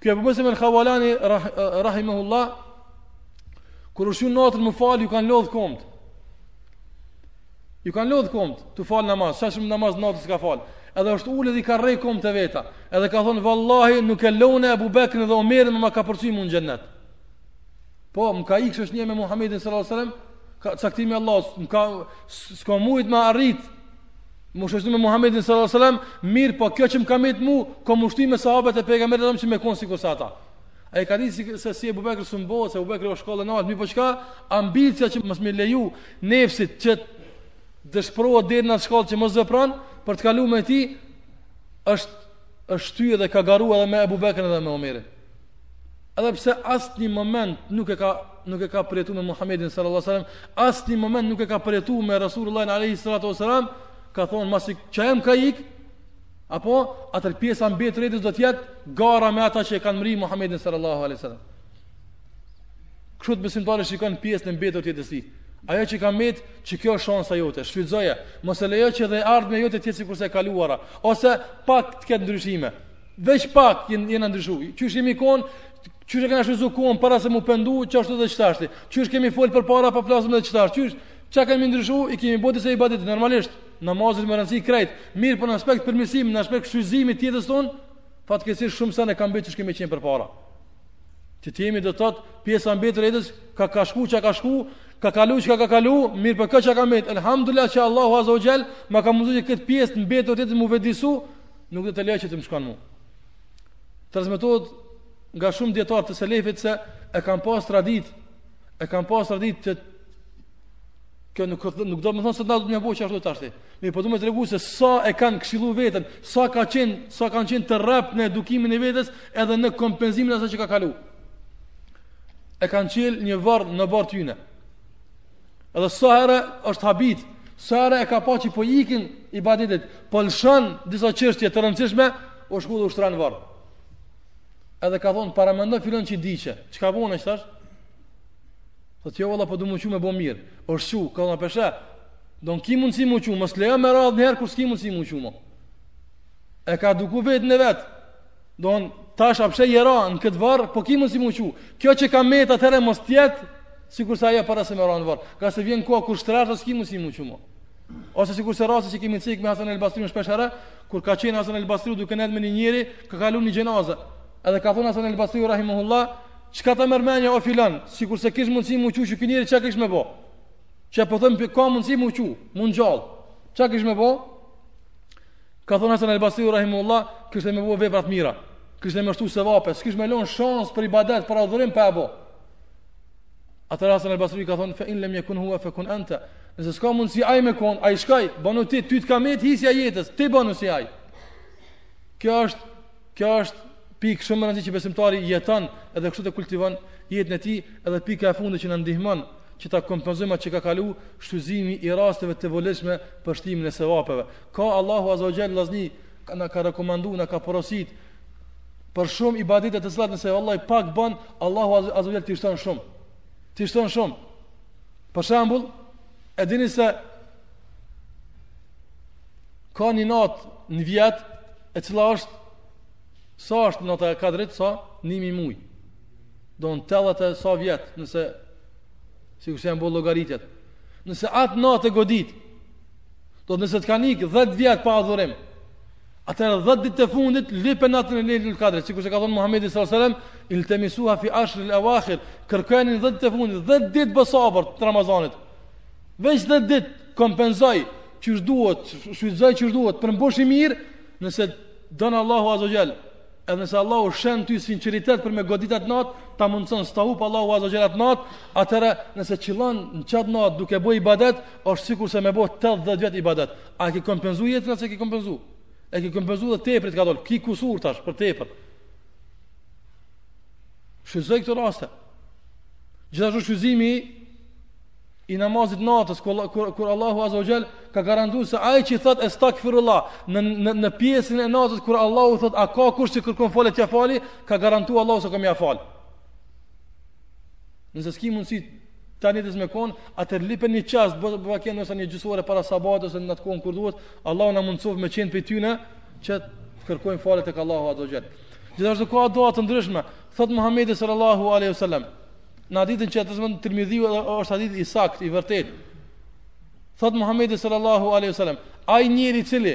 S1: Ky Ebu Muslim el-Haulani rah, rahimahullah kur asht çu natën me fal ju kanë lodh komt. Ju kanë lodh komt, tu fal namaz, sa shumë namaz natës ka fal. Edhe është ulë edhe i ka rreh komt e veta. Edhe ka thon vallahi nuk e lo Ebu Bekrin edhe Omerin më ka përcim në xhennet. Po, më ka ikë shoqnia me Muhammedin sallallahu alaihi wasallam, ka caktimi Allahut, më ka s'kam mujt me arrit M'u shoqnu me Muhammedin sallallahu alaihi wasallam, mirëpo kjo që më ka metë mu, kom m'u shty me sahabët e pejgamberit sallallahu alaihi wasallam që me kon sikurse ata. Ai e ka di se si, se si Ebu Bekri s'mun bohet, se Ebu Bekri është shkallë e naltë, mirëpo çka? Ambicia që mos me i leju nefsit që të dëshpërohet deri n'at shkallë që mos vepron për të kalumen e tij është është shty edhe ka garu edhe me Ebu Bekrin edhe me Omerin. Edhe pse asnjë moment nuk e ka nuk e ka përjetu me Muhamedin sallallahu alaihi wasallam, asnjë moment nuk e ka përjetu me Rasulullahin alaihi salatu wasallam, ka thonë masi që m'ka ik, apo atëherë pjesa e mbetur do të jetë gara me ata që e kanë mri Muhamedin sallallahu alaihi wasallam. Kështu besimtari e shikon pjesën e mbetur të jetës së tij. Ajo që ka mbet, që kjo është shansa jote, shfrytëzoje. Mos e lejo që dhe e ardhmja jote të jetë sikurse e kaluara, ose pak të ketë ndryshime. Veç pak jena ndryshu. Qysh jemi kon, qysh e kena shfrytzu kohën para se mu pendu, qashtu dhe qëtashti. Qysh kemi folë përpara, po flasim dhe qëtashti. Qysh, çka kemi ndryshu, i kemi bo disa ibadete, normalisht. Namazet me rëndësi krejt. Mirëpo në aspekt përmirësimi, në aspekt shfrytzimi t'jetës tonë, fatkeqësisht shumica ne kem mbet qysh kemi qenë përpara. Që të jemi do të thotë, pjesa e mbetur e jetës, ka ka shku çka ka shku, ka kalu çka ka kalu, mirëpo këtë që ka mbet. Elhamdulilah që Allahu Azze ve Xhel, ma ka mundësu që këtë pjesë të mbetur të jetës mu vetëdijsu, Nuk do të lejoj që të më shkon mua. Transmetohet nga shumë dijetarë të selefit se e kanë pas tradit, e kanë pas tradit të kjo nuk nuk do me thonë se na duhet me bo qashtu tashti. Mirëpo du me tregu se sa e kanë këshillu veten, sa ka qen, sa kanë qen të rreptë në edukimin e vetes edhe në kompensimin asaj që ka kalu. E kanë çel një varr në oborr t'tyne. Edhe sa herë është habit, sa herë e ka pa që po ikin ibadetet, po lëshon disa çështje të rëndësishme, u shku dhe u shtri n'varr. Edhe ka thonë, paramendo filan që diqe, çka bone qëtash? Thot jo valla po du m'u çu me bo mirë, u çu, ka thonë, pe sheh, domethënë ki mundësi m'u çu, mos lejo me ra dhe njëherë, kur s'ki mundësi m'u çu, e ka eduku veten e vet, Domethënë tash edhe pse je ra në këtë varr, po ki mundësi m'u çu. Kjo që ka met atëherë mos t'jet sikurse ajo para se me ra në varr. Ka se vjen koha kur shtrihesh s'ki mundësi m'u çu. Ose sikurse rasti që kemi cek me Hasan El Basriun shpesh herë, kur ka qenë Hasan El Basriu duke nejt me një njeri, ka kaluar një xhenazë. Edhe ka thonë Hasan El Basriu rahimahullah, çka ta merr mendja o filan, sikur se kish mundsi m'u çu qiky njeri çka kish me bo. Çka po them ka mundsi m'u çu, m'u ngjall. Çka kish më bë? Ka thonë Hasan al-Basri rahimahullah, kishte me bo vepra të mira, kishte me shtu sevape, s'kish me lënë shans për ibadet, për adhurim pa e bo. Atëherë Hasan al-Basri ka thonë fa in lam yakun huwa fa kun anta. Nëse s'ka mundsi ai me kon, ai shkoi, banu ti, ty të ka met hisja e jetës, ti banu si ai. Kjo është, kjo është pikë shumë e rëndësishme që besimtari jeton edhe kështu e kultivon jetën e tij, edhe pika e fundit që na ndihmon që ta kompenzojmë atë që ka kalu, shfrytzimi i rasteve të volitshme për shtimin e sevapeve. Ka Allahu Azza wa Jall Allahi na ka rekomandu, na ka porosit për shumë ibadete të cilat nëse vallahi pak bon, Allahu azza wa jall t'i shton shumë. T'i shton shumë. Për shembull, e dini se ka një natë në vjet e cila është sa është nata e kadrit sa 1000 muaj. Don tetëdhjetë e sa vjet, nëse sikur se janë bo llogaritjet. Nëse atë natë e godit, Pra nëse të kanë ikë 10 vjet pa adhurim. Atëherë 10 ditë të fundit lype natën e Lejletul Kadrit, sikur se ka thënë Muhamedi sallallahu alajhi wasallam, iltemisuha fi ashr al-awakhir, kërkojeni në 10 të fundit, 10 ditë bo sabër të Ramazanit. Veç 10 ditë kompenzoji qysh duhet, shfrytëzoji qysh duhet, përmbushi mirë, nëse don Allahu azza xal, edhe nëse Allahu sheh n'ty sinqeritet për me godit at nat, ta mundson s'ta hup Allahu azza xal at nat, atëherë nëse qillon në qat nat duke bo ibadet, është sikur se me bo 80 vjet ibadet. A e ke kompenzu jetën a s'e ke kompenzu? E ke kompenzu dhe tepricë të ka dol, ki kusur tash për tepër. Shfrytëzoji këto raste. Gjithashtu shfrytëzimi i namazit natës kur kur, kur Allahu azza wajal ka garantu se ai që thot estagfirullah në në në pjesën e natës kur Allahu thot a ka kush që kërkon falje t'ia fali, ka garantu Allahu se ka me ia fal. Nëse s'ki mundësi tan natës me kon, atëherë lype një çast, të bëtë përva kjenë nëse një gjysmë ore para sabahit, ose në atë kohën kur duhet, Allahu na mundësoftë me qenë prej tyne, që të kërkojnë falje tek Allahu azza wa xhel. Gjithashtu ka dua të ndryshme, thotë Muhammedi sallallahu aleyhi sallam, në hadithin që e transmeton Tirmidhiu edhe është hadith i saktë, i vërtetë, thotë Muhammedi sallallahu aleyhi sallam, ai njeri i cili,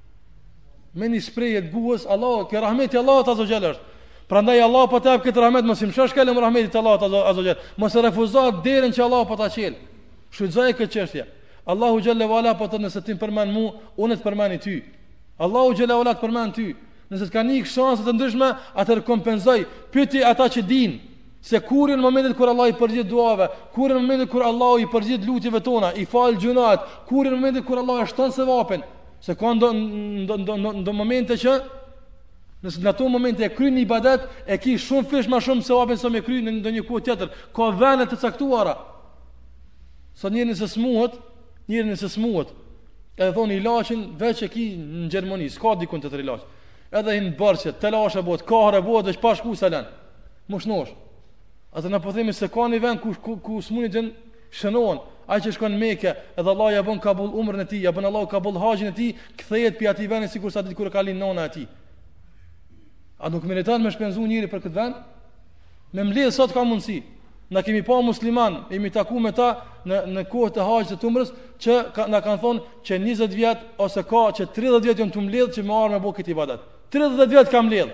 S1: Me një shprehje të buës, Allahu, ky rahmet i Allahut azza wa xhel është. Prandaj Allahu po ta jep këtë rahmet mos i mësho shkelm rahmetit t'Allahut azza wa xhel. Mos e refuzo derën që Allahu po ta çel. Shfrytëzoje këtë çështje. Allahu xhalla wala po thot nëse ti më përmend mua, unë të përmend ty. Allahu xhalla wala të përmend ty. Nëse të kanë ikë shanse të ndryshme, atëherë kompenzoji. Pyeti ata që dinë se kur janë momentet kur Allahu i përgjigjet duave, kur janë momentet kur Allahu i përgjigjet lutjeve tona, i fal gjynahet, kur janë momentet kur Allahu e shton sevapin, Se ka ndo, ndo, ndo, ndo, ndo momente që nëse në ato momente e kryn një ibadet, e ki shumëfish ma shumë sevapin sesa me kry në ndonjë kohë tjetër. Ka vende të caktuara. Sa so, njeri nëse smuhet, njeri nëse smuhet, edhe thonë ilaçin veç e ki në Gjermani, s'ka dikun tjetër ilaç. Edhe hin në borxhe, telashe bohet, kahër e bohet veç pa shku s'e len. Moshnor. Atë na po themi se ka një vend ku ku, ku smuni gjën shënohen, ai që shkon në Mekë, edhe Allah ja bën kabul umrën e tij, ja bën Allahu kabul haxhin e tij, kthehet pi atij vendi sikurse at ditë kur e ka lind nona e tij. A nuk meriton me shpenzu njëri për këtë vend? Me mbledh sot ka mundsi. Na kemi pa musliman, jemi taku me ta në në kohë të haxhit të umrës që ka, na kanë thonë që 20 vjet ose ka që 30 vjet janë tu mbledh që me ardh me bo kët ibadet. 30 vjet kam mbledh.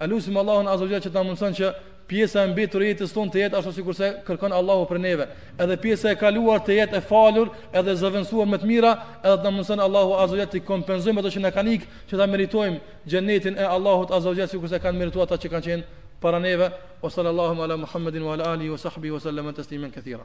S1: E lusim Allahun Azza wa Jall që të na mundëson që pjesa e mbetur e jetës sonë të jetë ashtu sikur se kërkon Allahu për neve, edhe pjesa e kaluar të jetë e falur, edhe zëvendësuar me të mira, edhe të na mundëson Allahu Azza wa Jall t'i kompenzojmë ato që na kanë ikë, që ta meritojmë xhenetin e Allahut Azza wa Jall sikur se kanë meritu ata që kanë qenë para neve. Wa sallallahu ala Muhammedin wa ala alihi wa sahbihi wa sallam taslimen kathira.